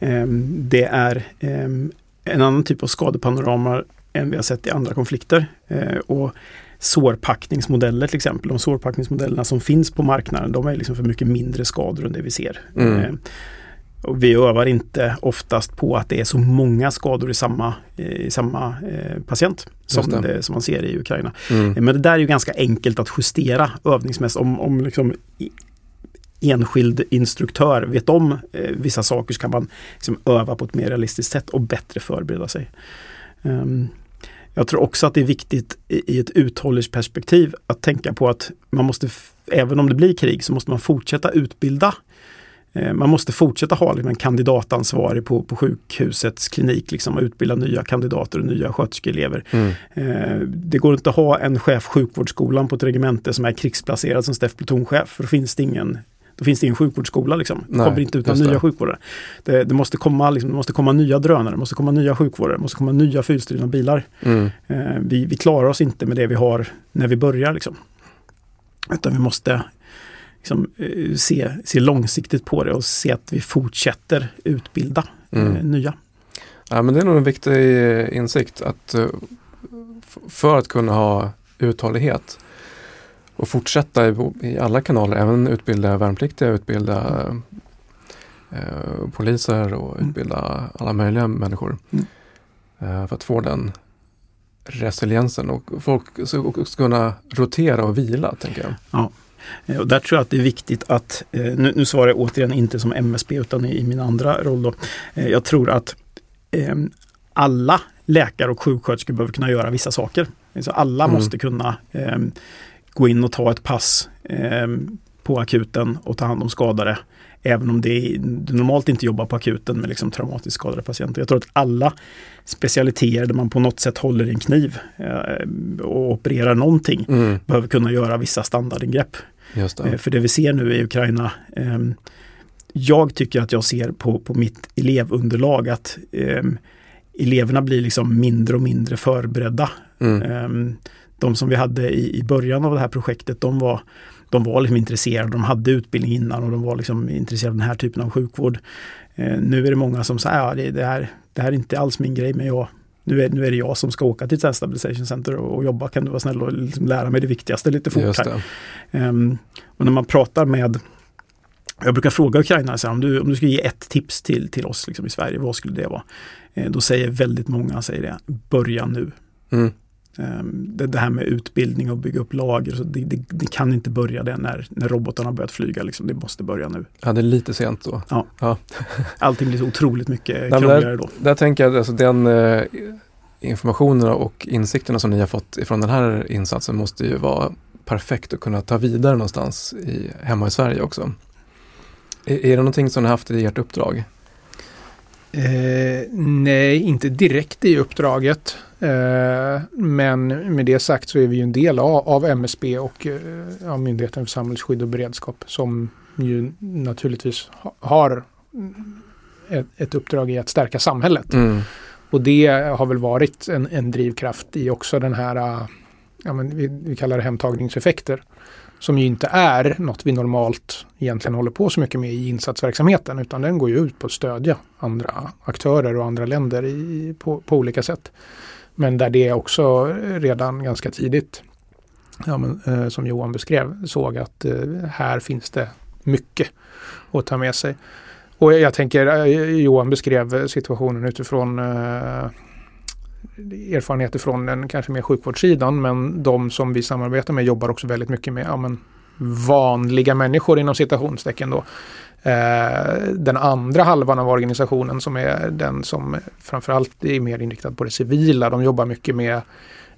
um, det är um, en annan typ av skadepanorama än vi har sett i andra konflikter. Eh, och sårpackningsmodeller till exempel, de sårpackningsmodellerna som finns på marknaden, de är liksom för mycket mindre skador än det vi ser. Mm. Eh, och vi övar inte oftast på att det är så många skador i samma, i samma eh, patient som, det. det, som man ser i Ukraina. Mm. Men det där är ju ganska enkelt att justera övningsmässigt. Om, om liksom enskild instruktör vet om eh, vissa saker så kan man liksom öva på ett mer realistiskt sätt och bättre förbereda sig. Ehm, jag tror också att det är viktigt i, i ett uthållighetsperspektiv att tänka på att man måste, även om det blir krig, så måste man fortsätta utbilda. Eh, Man måste fortsätta ha liksom en kandidatansvarig på, på sjukhusets klinik liksom, och utbilda nya kandidater och nya sköterskeelever. Mm. Eh, Det går inte att ha en chef sjukvårdsskolan på ett regemente som är krigsplacerad som Steff plutonchef. För då finns det ingen, då finns det ingen sjukvårdsskola. Liksom. Det Nej, kommer inte ut några nya det. sjukvårdare. Det, det, måste komma, liksom, det måste komma nya drönare, det måste komma nya sjukvårdare, det måste komma nya fyrhjulsdrivna bilar. Mm. Eh, vi, vi klarar oss inte med det vi har när vi börjar. Liksom. Utan vi måste liksom, eh, se, se långsiktigt på det och se att vi fortsätter utbilda Mm. eh, nya. Ja, men det är nog en viktig eh, insikt att för att kunna ha uthållighet och fortsätta i, i alla kanaler, även utbilda värnpliktiga, utbilda eh, poliser och Mm. utbilda alla möjliga människor. Mm. Eh, för att få den resiliensen och folk ska kunna rotera och vila, tänker jag. Eh, Och där tror jag att det är viktigt att, eh, nu, nu svarar jag återigen inte som MSB utan i, i min andra roll då. Eh, Jag tror att eh, alla läkare och sjuksköterskor behöver kunna göra vissa saker. Så alla Mm. måste kunna eh, gå in och ta ett pass eh, på akuten och ta hand om skadade. Även om det du normalt inte jobbar på akuten med liksom traumatiskt skadade patienter. Jag tror att alla specialiteter där man på något sätt håller en kniv eh, och opererar någonting Mm, behöver kunna göra vissa standardingrepp. Just Eh, det. För det vi ser nu i Ukraina, ehm, jag tycker att jag ser på, på mitt elevunderlag att ehm, eleverna blir liksom mindre och mindre förberedda. Mm, Ehm, de som vi hade i, i början av det här projektet, de var, de var liksom intresserade, de hade utbildning innan och de var liksom intresserade av den här typen av sjukvård. Eh, nu är det många som säger, ja, det, det, här, det här är inte alls min grej, men jag, nu, är, nu är det jag som ska åka till ett stabilization center och, och jobba, kan du vara snäll och liksom lära mig det viktigaste lite fort här. Ehm, och när man pratar med jag brukar fråga så här, om, du, om du skulle ge ett tips till, till oss liksom, i Sverige, vad skulle det vara? Eh, då säger väldigt många säger det, börja nu. Mm, det, det här med utbildning och bygga upp lager, så det, det, det kan inte börja det när, när robotarna har börjat flyga. Liksom. Det måste börja nu. ja, det är lite sent då. Allting blir så otroligt mycket men krångligare då. Där tänker jag, alltså den eh, informationen och insikterna som ni har fått ifrån den här insatsen måste ju vara perfekt att kunna ta vidare någonstans i, hemma i Sverige också. Är, är det någonting som ni har haft i ert uppdrag? Eh, nej, inte direkt i uppdraget. Eh, men med det sagt så är vi ju en del av, av MSB och eh, ja, Myndigheten för samhällsskydd och beredskap som ju naturligtvis ha, har ett, ett uppdrag i att stärka samhället. Mm. Och det har väl varit en, en drivkraft i också den här, äh, ja, men vi, vi kallar det hemtagningseffekter. Som ju inte är något vi normalt egentligen håller på så mycket med i insatsverksamheten utan den går ju ut på att stödja andra aktörer och andra länder i, på, på olika sätt. Men där det också redan ganska tidigt, ja, men, eh, som Johan beskrev, såg att eh, här finns det mycket att ta med sig. Och jag, tänker, eh, Johan beskrev situationen utifrån eh, erfarenheter från den kanske mer sjukvårdssidan men de som vi samarbetar med jobbar också väldigt mycket med ja, men, vanliga människor inom citationstecken då. Eh, den andra halvan av organisationen som är den som framförallt är mer inriktad på det civila. De jobbar mycket med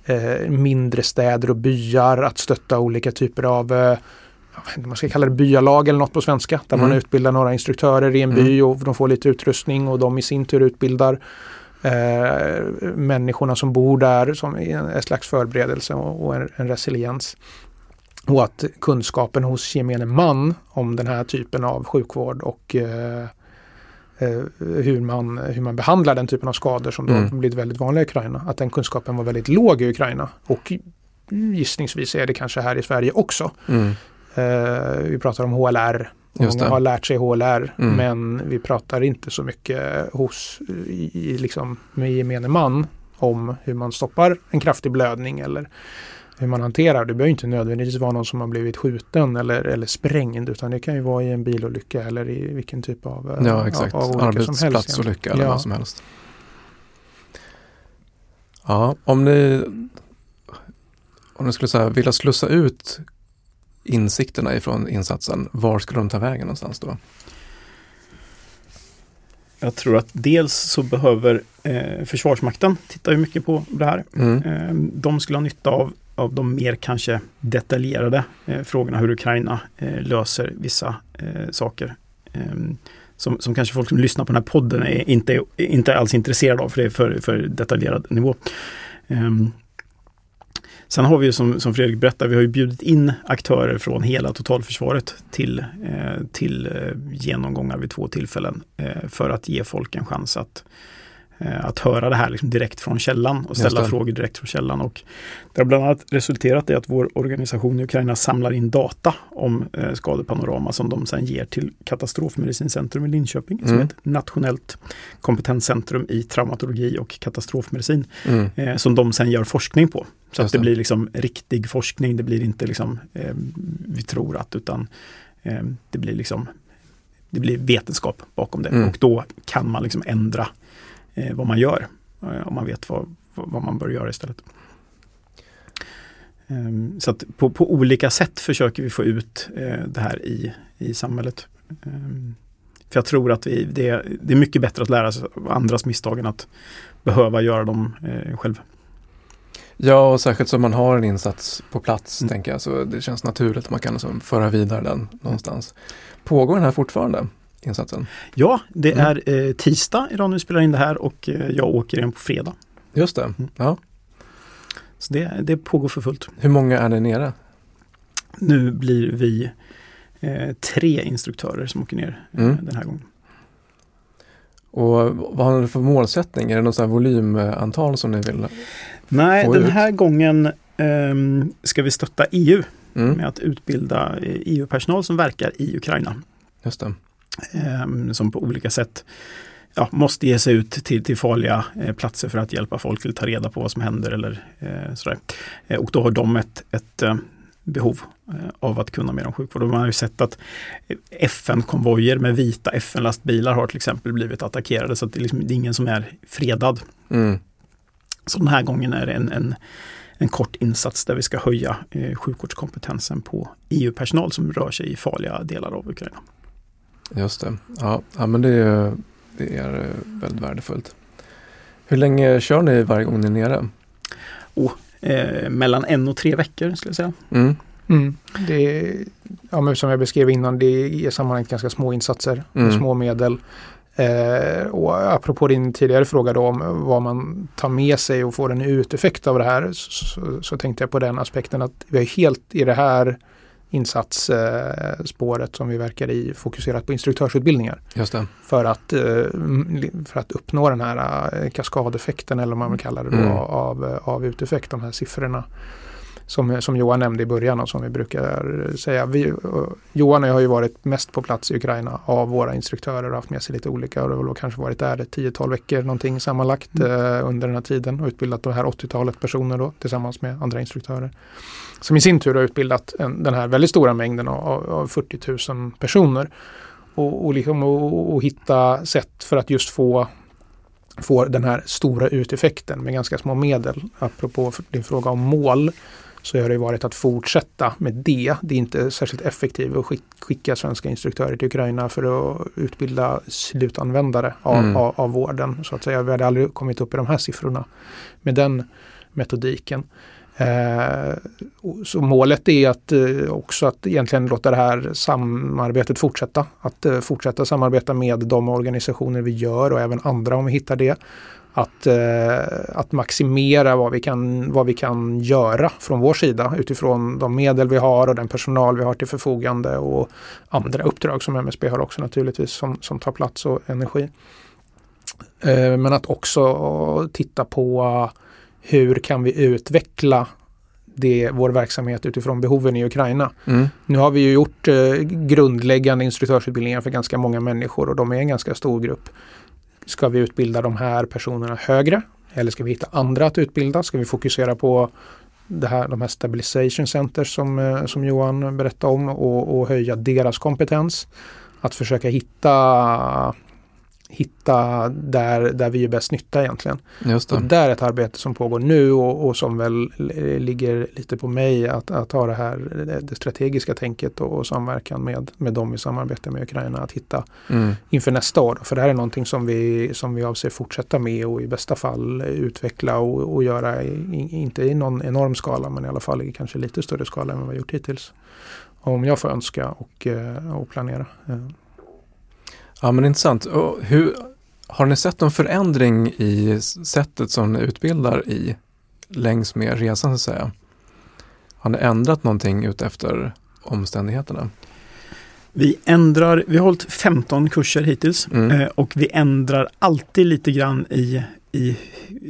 eh, mindre städer och byar, att stötta olika typer av eh, man ska kalla det byalag eller något på svenska. Där Mm. man utbildar några instruktörer i en Mm. by och de får lite utrustning och de i sin tur utbildar eh, människorna som bor där som en, slags förberedelse och, och en, en resiliens. Och att kunskapen hos gemene man om den här typen av sjukvård och eh, eh, hur, man, hur man behandlar den typen av skador som då Mm. blivit väldigt vanliga i Ukraina. Att den kunskapen var väldigt låg i Ukraina. Och gissningsvis är det kanske här i Sverige också. Mm. Eh, vi pratar om HLR. Många har lärt sig HLR Mm. men vi pratar inte så mycket hos i, i liksom, med gemene man om hur man stoppar en kraftig blödning eller hur man hanterar. Det behöver inte nödvändigtvis vara någon som har blivit skjuten eller, eller sprängd utan det kan ju vara i en bilolycka eller i vilken typ av Ja exakt, av arbetsplatsolycka eller ja. vad som helst. Ja, om ni, om ni skulle säga, vilja slussa ut insikterna ifrån insatsen, var skulle de ta vägen någonstans då? Jag tror att dels så behöver eh, Försvarsmakten titta ju mycket på det här. Mm. Eh, de skulle ha nytta av, av de mer kanske detaljerade eh, frågorna hur Ukraina eh, löser vissa eh, saker. Ehm, som, som kanske folk som lyssnar på den här podden är inte, inte alls intresserade av för det är för, för detaljerad nivå. Sen har vi ju som, som Fredrik berättade, vi har ju bjudit in aktörer från hela totalförsvaret till, eh, till eh, genomgångar vid två tillfällen eh, för att ge folk en chans att att höra det här liksom direkt från källan och ställa frågor direkt från källan. Och det har bland annat resulterat i att vår organisation i Ukraina samlar in data om eh, skadepanorama som de sedan ger till Katastrofmedicincentrum i Linköping mm. som är ett nationellt kompetenscentrum i traumatologi och katastrofmedicin mm. eh, som de sedan gör forskning på. Så att det blir liksom riktig forskning, det blir inte liksom eh, vi tror att utan eh, det blir liksom det blir vetenskap bakom det mm. och då kan man liksom ändra eh, vad man gör. Eh, om man vet vad, vad man bör göra istället. Um, så att på, på, olika sätt försöker vi få ut eh, det här i, i samhället. Um, för jag tror att vi, det, det, är mycket bättre att lära sig av andras misstag än att behöva göra dem eh, själv. Ja, och särskilt som man har en insats på plats, mm. tänker jag, så det känns naturligt att man kan liksom föra vidare den någonstans. Pågår den här fortfarande? Insatsen? Ja, det mm. är eh, tisdag idag när vi spelar in det här och eh, jag åker igen på fredag. Just det, mm. ja. Så det, det pågår för fullt. Hur många är ni nere? Nu blir vi eh, tre instruktörer som åker ner eh, mm. den här gången. Och vad har ni för målsättning? Är det något volymantal som ni vill Nej, den här gången um, ska vi stötta EU mm. med att utbilda EU-personal eh, e som verkar i Ukraina. Just det som på olika sätt ja, måste ge sig ut till, till farliga eh, platser för att hjälpa folk att ta reda på vad som händer eller eh, sådär. Eh, och då har de ett, ett eh, behov eh, av att kunna mer om sjukvård. Och man har ju sett att FN-konvojer med vita FN-lastbilar har till exempel blivit attackerade så att det är, liksom, det är ingen som är fredad. Mm. Så den här gången är det en, en, en kort insats där vi ska höja eh, sjukvårdskompetensen på EU-personal som rör sig i farliga delar av Ukraina. Just det. Ja, ja men det är, det är eh, väldigt värdefullt. Hur länge kör ni varje gång ni är nere? Oh, eh, mellan en och tre veckor skulle jag säga. Mm. Mm. Det är, ja, men som jag beskrev innan, det är i sammanhanget ganska små insatser, mm. små medel. Eh, och apropå din tidigare fråga då om vad man tar med sig och får en uteffekt av det här så, så, så tänkte jag på den aspekten att vi är helt i det här insatsspåret som vi verkar i fokuserat på instruktörsutbildningar. För, att, eh, för att uppnå den här eh, kaskadeffekten eller vad man vill kalla det då, mm. av, av uteffekt, de här siffrorna. Som, som Johan nämnde i början och som vi brukar säga. Vi, Johan och jag har ju varit mest på plats i Ukraina av våra instruktörer och haft med sig lite olika och har kanske varit där ett tiotal veckor någonting sammanlagt mm. eh, under den här tiden och utbildat det här 80-talet personer då tillsammans med andra instruktörer som i sin tur har utbildat en, den här väldigt stora mängden av, av 40 000 personer. Och, och, liksom, och, och, hitta sätt för att just få, få den här stora uteffekten med ganska små medel. Apropå din fråga om mål så har det varit att fortsätta med det. Det är inte särskilt effektivt att skicka svenska instruktörer till Ukraina för att utbilda slutanvändare av, mm. av, av vården. Så att säga. Vi hade aldrig kommit upp i de här siffrorna med den metodiken. Eh, så målet är att eh, också att egentligen låta det här samarbetet fortsätta. Att eh, fortsätta samarbeta med de organisationer vi gör och även andra om vi hittar det. Att, att maximera vad vi, kan, vad vi kan göra från vår sida utifrån de medel vi har och den personal vi har till förfogande och andra uppdrag som MSB har också naturligtvis som, som tar plats och energi. Men att också titta på hur kan vi utveckla det, vår verksamhet utifrån behoven i Ukraina. Mm. Nu har vi ju gjort eh, grundläggande instruktörsutbildningar för ganska många människor och de är en ganska stor grupp. Ska vi utbilda de här personerna högre? Eller ska vi hitta andra att utbilda? Ska vi fokusera på det här, de här stabilization centers som, eh, som Johan berättade om och, och höja deras kompetens. Att försöka hitta hitta där, där vi gör bäst nytta egentligen. Just det. Och där är ett arbete som pågår nu och, och som väl ligger lite på mig att, att ha det här det strategiska tänket och, och samverkan med, med dem i samarbete med Ukraina att hitta Mm. inför nästa år. För det här är någonting som vi, som vi avser fortsätta med och i bästa fall utveckla och, och göra, i, inte i någon enorm skala men i alla fall i kanske lite större skala än vad vi har gjort hittills. Om jag får önska och, eh, och planera. Ja, men intressant. Och hur, har ni sett någon förändring i sättet som ni utbildar i längs med resan så att säga? Har ni ändrat någonting utefter omständigheterna? Vi ändrar, vi har hållit 15 kurser hittills Mm. eh, och vi ändrar alltid lite grann i, i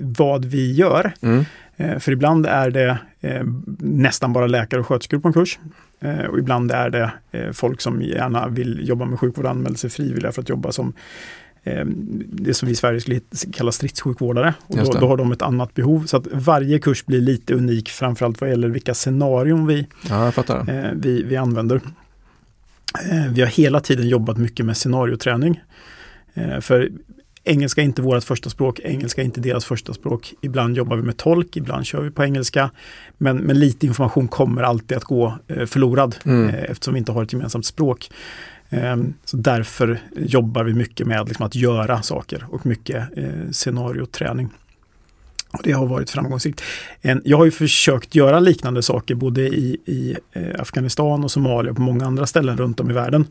vad vi gör. Mm. Eh, för ibland är det eh, nästan bara läkare och sköterskor på en kurs. Eh, och ibland är det eh, folk som gärna vill jobba med sjukvård och anmäler sig frivilliga för att jobba som eh, det som vi i Sverige skulle kalla stridssjukvårdare. Och då, då har de ett annat behov. Så att varje kurs blir lite unik, framförallt vad gäller vilka scenarion vi, Ja, vi, vi använder. Vi har hela tiden jobbat mycket med scenarioträning. För engelska är inte vårt första språk, engelska är inte deras första språk. Ibland jobbar vi med tolk, ibland kör vi på engelska. Men, men lite information kommer alltid att gå eh, förlorad Mm. eh, eftersom vi inte har ett gemensamt språk. Eh, så därför jobbar vi mycket med liksom, att göra saker och mycket eh, scenarioträning. Och det har varit framgångsrikt. En, jag har ju försökt göra liknande saker både i, i Afghanistan och Somalia och på många andra ställen runt om i världen.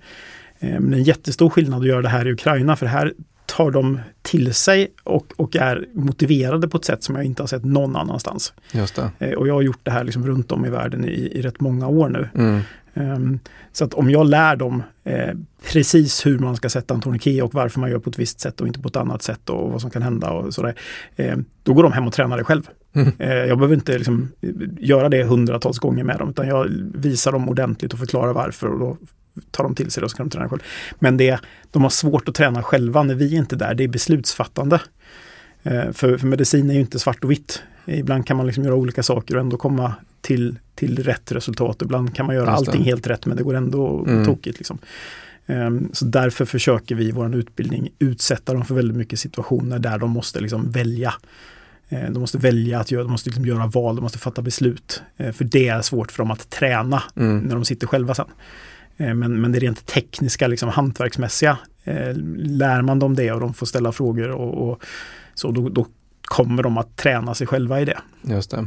Eh, men det är en jättestor skillnad att göra det här i Ukraina för här tar de till sig och, och är motiverade på ett sätt som jag inte har sett någon annanstans. Just det. Eh, och jag har gjort det här liksom runt om i världen i, i rätt många år nu. Mm. Ehm, så att om jag lär dem eh, precis hur man ska sätta en tourniquet och varför man gör på ett visst sätt och inte på ett annat sätt och vad som kan hända och sådär. Eh, då går de hem och tränar det själv. Mm. Eh, jag behöver inte liksom, göra det hundratals gånger med dem utan jag visar dem ordentligt och förklarar varför och då tar de till sig det och så kan de träna själv. Men det, de har svårt att träna själva när vi är inte är där, det är beslutsfattande. Eh, för, för medicin är ju inte svart och vitt. Ibland kan man liksom göra olika saker och ändå komma till, till rätt resultat. Ibland kan man göra allting helt rätt men det går ändå Mm. tokigt. Liksom. Ehm, Så därför försöker vi i vår utbildning utsätta dem för väldigt mycket situationer där de måste liksom välja. Eh, De måste välja att göra, de måste liksom göra val, de måste fatta beslut. Eh, För det är svårt för dem att träna Mm. när de sitter själva sen. Eh, Men, men det rent tekniska, liksom hantverksmässiga, eh, lär man dem det och de får ställa frågor och, och så då, då kommer de att träna sig själva i det. Just det.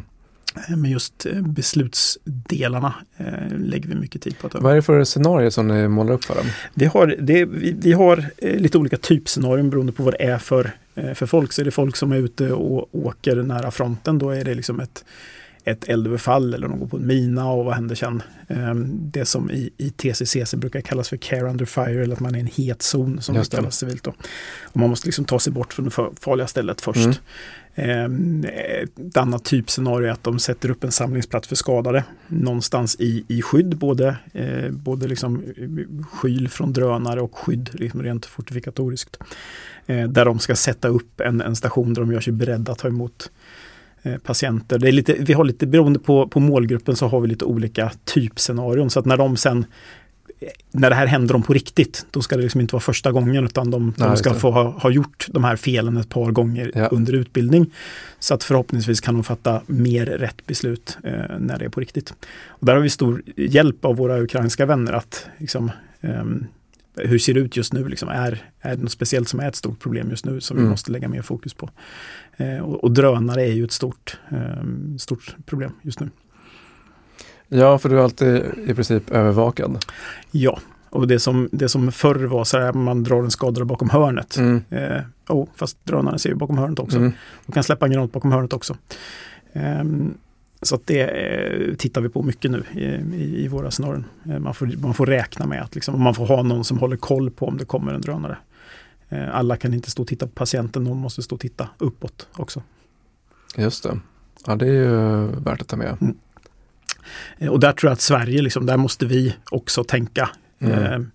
Eh, Men just beslutsdelarna eh, lägger vi mycket tid på att. Vad är det för scenario som ni målar upp för dem? Vi har, det, vi, vi har lite olika typscenarion beroende på vad det är för, för folk. Så är det folk som är ute och åker nära fronten, då är det liksom ett, ett eldöverfall eller de går på en mina och vad händer sen? Eh, Det som i, i TCCC brukar kallas för care under fire eller att man är i en het zon som det Just det. kallas civilt. Då. Och man måste liksom ta sig bort från det farliga stället först. Mm. Eh, Ett annat typscenario är att de sätter upp en samlingsplats för skadade någonstans i, i skydd, både, eh, både liksom skyl från drönare och skydd liksom rent fortifikatoriskt. Eh, där de ska sätta upp en, en station där de gör sig beredda att ta emot patienter. Det är lite, vi har lite, beroende på, på målgruppen så har vi lite olika typscenarion så att när de sen när det här händer dem på riktigt, då ska det liksom inte vara första gången utan de, Nej, de ska få ha, ha gjort de här felen ett par gånger Ja. under utbildning. Så att förhoppningsvis kan de fatta mer rätt beslut eh, när det är på riktigt. Och där har vi stor hjälp av våra ukrainska vänner att liksom, ehm, hur ser det ut just nu? Liksom, är, är det något speciellt som är ett stort problem just nu som vi Mm. måste lägga mer fokus på? Eh, och, och drönare är ju ett stort, ehm, stort problem just nu. Ja, för du är alltid i princip övervakad. Ja, och det som, det som förr var så här, man drar en skadade bakom hörnet. Mm. Eh, oh, fast drönaren ser ju bakom hörnet också. Mm. Och kan släppa en granat bakom hörnet också. Ehm, så det eh, tittar vi på mycket nu i, i, i våra scenarion. Eh, man, får, man får räkna med att liksom, man får ha någon som håller koll på om det kommer en drönare. Eh, alla kan inte stå och titta på patienten, någon måste stå och titta uppåt också. Just det. Ja, det är ju värt att ta med. Eh, och där tror jag att Sverige, liksom, där måste vi också tänka Mm.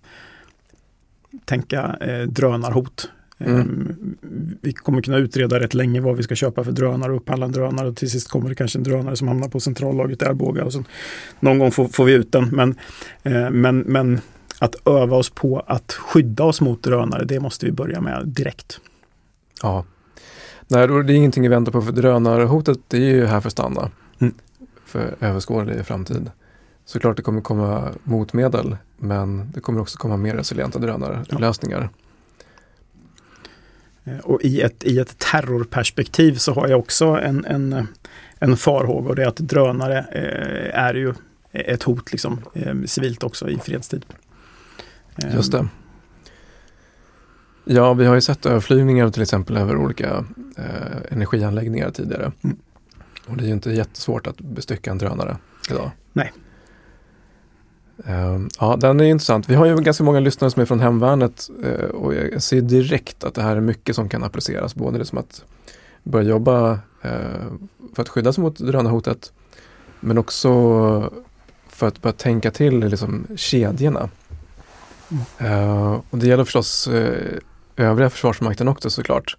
tänka drönarhot. Mm. Um, vi kommer kunna utreda rätt länge vad vi ska köpa för drönare och upphandla en drönare och till sist kommer det kanske en drönare som hamnar på centrallagret i Arboga och så någon gång får, får vi ut den. Men, uh, men, men att öva oss på att skydda oss mot drönare, det måste vi börja med direkt. Ja. Nej, det är ingenting vi väntar på för drönarhotet det är ju här för att stanna. Mm. För överskådlig framtid. Såklart det kommer komma motmedel men det kommer också komma mer resilienta drönarlösningar. Ja. Eh, och i ett, i ett terrorperspektiv så har jag också en, en, en farhåga och det är att drönare eh, är ju ett hot liksom, eh, civilt också i fredstid. Just det. Ja, vi har ju sett överflygningar till exempel över olika eh, energianläggningar tidigare. Mm. Och det är ju inte jättesvårt att bestycka en drönare idag. Nej. Ehm, ja, den är intressant. Vi har ju ganska många lyssnare som är från hemvärnet uh, och jag ser direkt att det här är mycket som kan appliceras. Både det som att börja jobba uh, för att skydda sig mot drönarhotet men också för att börja tänka till liksom, kedjorna. Mm. och det gäller förstås eh, övriga försvarsmakten också såklart.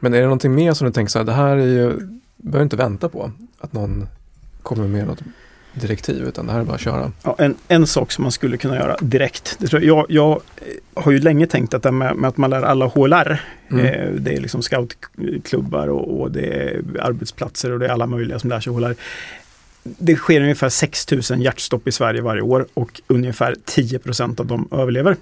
Men är det någonting mer som du tänker så här, det här är ju, behöver inte vänta på att någon kommer med något direktiv utan det här är bara att köra. Ja, en, en sak som man skulle kunna göra direkt. Det tror jag, jag, jag har ju länge tänkt att det med, med att man lär alla HLR. Mm. Eh, det är liksom scoutklubbar och, och, det är arbetsplatser och det är alla möjliga som lär sig HLR. Det sker ungefär 6000 hjärtstopp i Sverige varje år och ungefär 10% av dem överlever.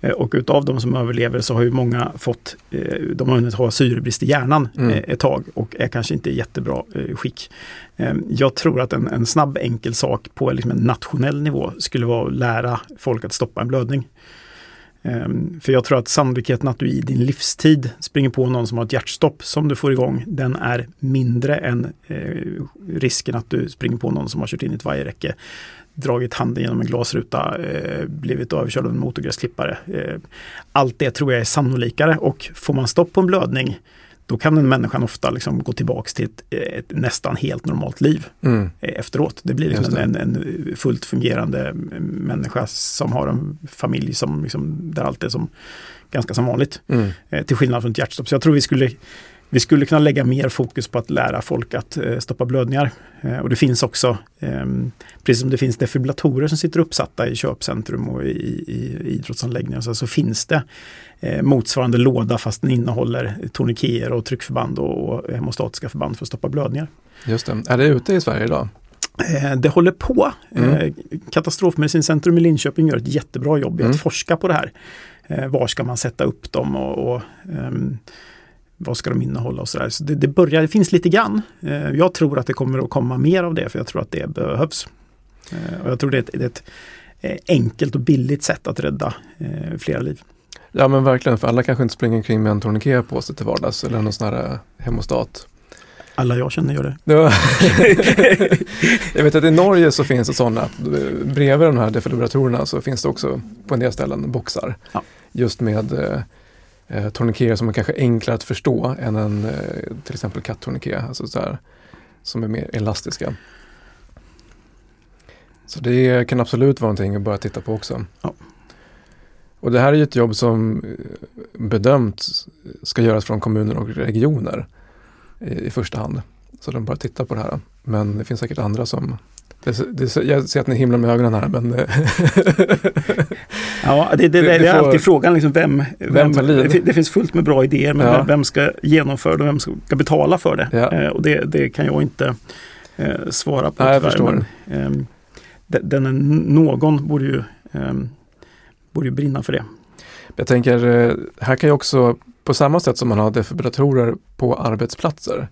Eh, och utav de som överlever så har ju många fått, eh, de har hunnit ha syrebrist i hjärnan mm. Eh, ett tag och är kanske inte i jättebra skick. Jag tror att en, en snabb enkel sak på liksom en nationell nivå skulle vara att lära folk att stoppa en blödning. För jag tror att sannolikheten att du i din livstid springer på någon som har ett hjärtstopp som du får igång, den är mindre än risken att du springer på någon som har kört in i ett vajerräcke dragit handen genom en glasruta, eh, blivit överkörd av en motorgräsklippare. Eh, allt det tror jag är sannolikare och får man stopp på en blödning då kan en människan ofta liksom gå tillbaks till ett, ett nästan helt normalt liv mm. Eh, efteråt. Det blir liksom en, en, fullt fungerande människa som har en familj som liksom, där allt är som ganska som vanligt. Mm. Eh, till skillnad från ett hjärtstopp. Så jag tror vi skulle vi skulle kunna lägga mer fokus på att lära folk att eh, stoppa blödningar. Eh, och det finns också, eh, precis som det finns defibrillatorer som sitter uppsatta i köpcentrum och i, i, i idrottsanläggningar, så, så finns det eh, motsvarande låda fast den innehåller tourniqueter och tryckförband och, och hemostatiska förband för att stoppa blödningar. Just det. Är det ute i Sverige idag? Det håller på. Mm. Katastrofmedicincentrum i Linköping gör ett jättebra jobb i mm. att forska på det här. Var ska man sätta upp dem och, och um, vad ska de innehålla och sådär. Så det, det, börjar, det finns lite grann. Eh, jag tror att det kommer att komma mer av det för jag tror att det behövs. Eh, och jag tror det är ett, det är ett eh, enkelt och billigt sätt att rädda flera liv. Ja men verkligen, för alla kanske inte springer omkring med en tourniquet på sig till vardags eller någon sån här hemostat. Alla jag känner gör det. jag vet att i Norge så finns det sådana, bredvid de här defibrillatorerna så finns det också på en del ställen boxar. Ja. Just med eh, tourniqueter som är kanske enklare att förstå än en eh, till exempel katttourniquet, alltså så här, som är mer elastiska. Så det kan absolut vara någonting att börja titta på också. Ja. Och det här är ju ett jobb som eh, bedömt ska göras från kommuner och regioner i, i första hand. Så de börjar titta på det här. Men det finns säkert andra som det, det, jag ser att ni himlar med ögonen här men... ja, det, det, det, är alltid frågan liksom vem, vem, vem det, finns fullt med bra idéer men ja. vem ska genomföra det och vem ska betala för det? Ja. Eh, och det, det kan jag inte eh, svara på. Nej, jag förstår. Men, eh, den, är, någon borde ju, eh, borde ju brinna för det. Jag tänker, eh, här kan ju också på samma sätt som man har defibrillatorer på arbetsplatser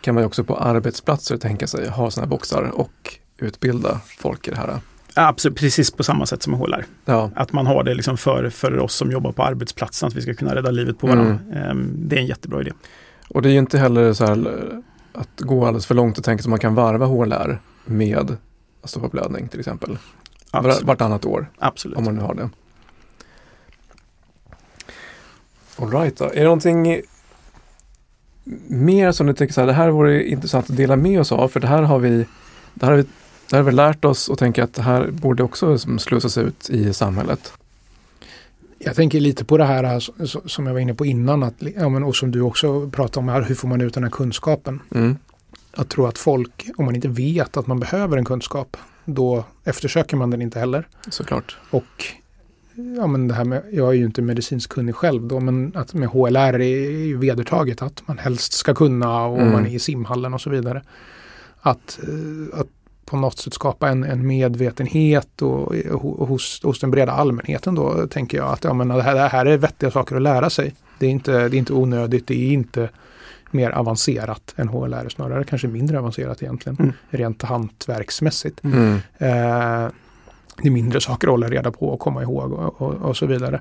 kan man också på arbetsplatser tänka sig ha sådana här boxar och utbilda folk i det här. Absolut, precis på samma sätt som med HLR. Ja. Att man har det liksom för, för oss som jobbar på arbetsplatsen, att vi ska kunna rädda livet på varandra. Mm. Det är en jättebra idé. Och det är ju inte heller så här att gå alldeles för långt och tänka att man kan varva HLR med att stoppa blödning till exempel. Absolut. Vartannat år. Absolut. Om man nu har det. Alright då. Är det någonting mer som du tycker så här, det här vore intressant att dela med oss av för det här har vi det här har vi, det har vi lärt oss och tänker att det här borde också slussas ut i samhället. Jag tänker lite på det här alltså, som jag var inne på innan att, ja, men, och som du också pratade om här, hur får man ut den här kunskapen? Mm. Jag tror att folk, om man inte vet att man behöver en kunskap, då eftersöker man den inte heller. Såklart. Och ja, men det här med, jag är ju inte medicinsk kunnig själv då, men att med HLR är ju vedertaget att man helst ska kunna och Mm. man är i simhallen och så vidare. Att, eh, att på något sätt skapa en, en medvetenhet och, och hos, hos den breda allmänheten då tänker jag att ja, men det, här, det här är vettiga saker att lära sig. Det är inte, det är inte onödigt, det är inte mer avancerat än HLR, snarare kanske mindre avancerat egentligen, Mm. rent hantverksmässigt. Mm. Eh, det är mindre saker att hålla reda på och komma ihåg och, och, och så vidare.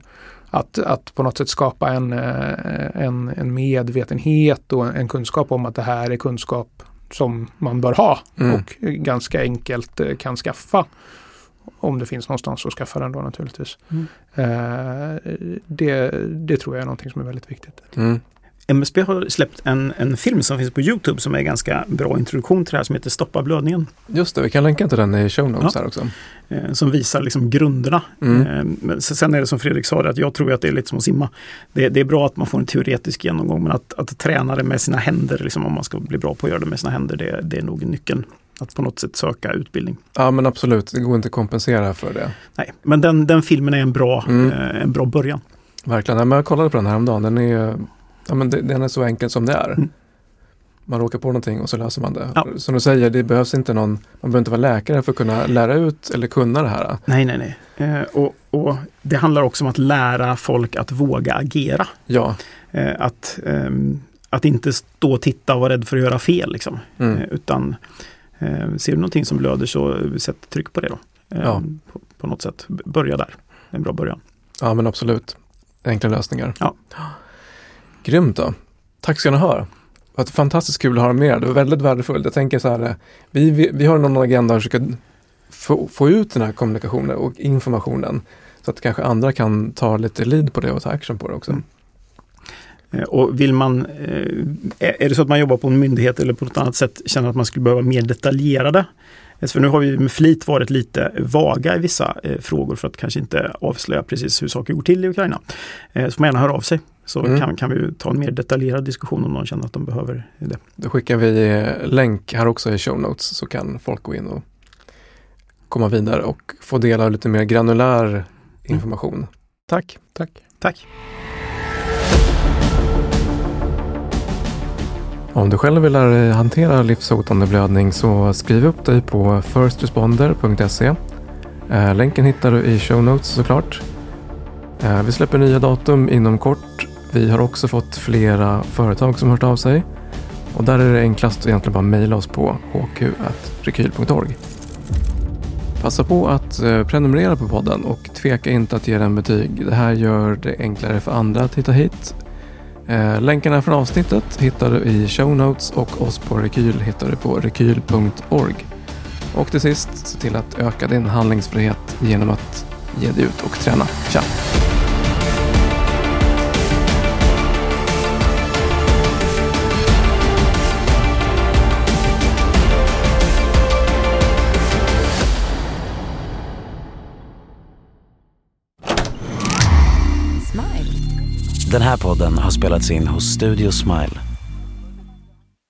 Att, att på något sätt skapa en, eh, en, en medvetenhet och en kunskap om att det här är kunskap som man bör ha Mm. och ganska enkelt eh, kan skaffa. Om det finns någonstans att skaffa den då naturligtvis. Mm. Eh, det, det tror jag är någonting som är väldigt viktigt. Mm. MSB har släppt en, en film som finns på Youtube som är ganska bra introduktion till det här som heter Stoppa blödningen. Just det, vi kan länka till den i show notes här också. Eh, som visar liksom grunderna. Mm. Eh, sen är det som Fredrik sa, det, att jag tror att det är lite som att simma. Det, det är bra att man får en teoretisk genomgång men att, att träna det med sina händer, liksom, om man ska bli bra på att göra det med sina händer, det, det är nog nyckeln. Att på något sätt söka utbildning. Ja men absolut, det går inte att kompensera för det. Nej, men den, den filmen är en bra, Mm. eh, en bra början. Verkligen, men jag kollade på den här om dagen. Den är, ja, men det- den är så enkel som det är. Mm. Man råkar på någonting och så löser man det. Ja. Som du säger, det behövs inte någon, man behöver inte vara läkare för att kunna lära ut eller kunna det här. Nej, nej, nej. Eh, och, och det handlar också om att lära folk att våga agera. Ja, Eh, att, ehm, att inte stå och titta och vara rädd för att göra fel. Liksom. mm. Eh, utan eh, ser du någonting som blöder så sätt tryck på det då. Eh, Ja. på, på något sätt. Börja där. En bra början. ja men absolut. Enkla lösningar. Ja. Grymt då. Tack ska ni ha. Det var fantastiskt kul att ha er med. Det var väldigt värdefullt. Jag tänker så här, vi, vi, vi har någon agenda att försöka få, få ut den här kommunikationen och informationen. Så att kanske andra kan ta lite lead på det och ta action på det också. Mm. Eh, och vill man, eh, är det så att man jobbar på en myndighet eller på något annat sätt känner att man skulle behöva mer detaljerade eh, för nu har vi med flit varit lite vaga i vissa frågor för att kanske inte avslöja precis hur saker går till i Ukraina. Så får man gärna höra av sig. Så Mm. kan, kan vi ta en mer detaljerad diskussion om någon känner att de behöver det. Då skickar vi länk här också i show notes så kan folk gå in och komma vidare och få del av lite mer granulär information. Tack! Tack. Tack! Om du själv vill lära dig hantera livshotande blödning så skriv upp dig på firstresponder.se. Eh, Länken hittar du i show notes såklart. Eh, Vi släpper nya datum inom kort. Vi har också fått flera företag som hört av sig. Och där är det enklast att egentligen bara mejla oss på hq.rekyl.org. Passa på att eh, prenumerera på podden och tveka inte att ge den betyg. Det här gör det enklare för andra att hitta hit. Eh, länkarna från avsnittet hittar du i show notes och oss på Rekyl hittar du på rekyl.org. Och till sist, se till att öka din handlingsfrihet genom att ge dig ut och träna. Tja! Den här podden har spelats in hos Studio Smile.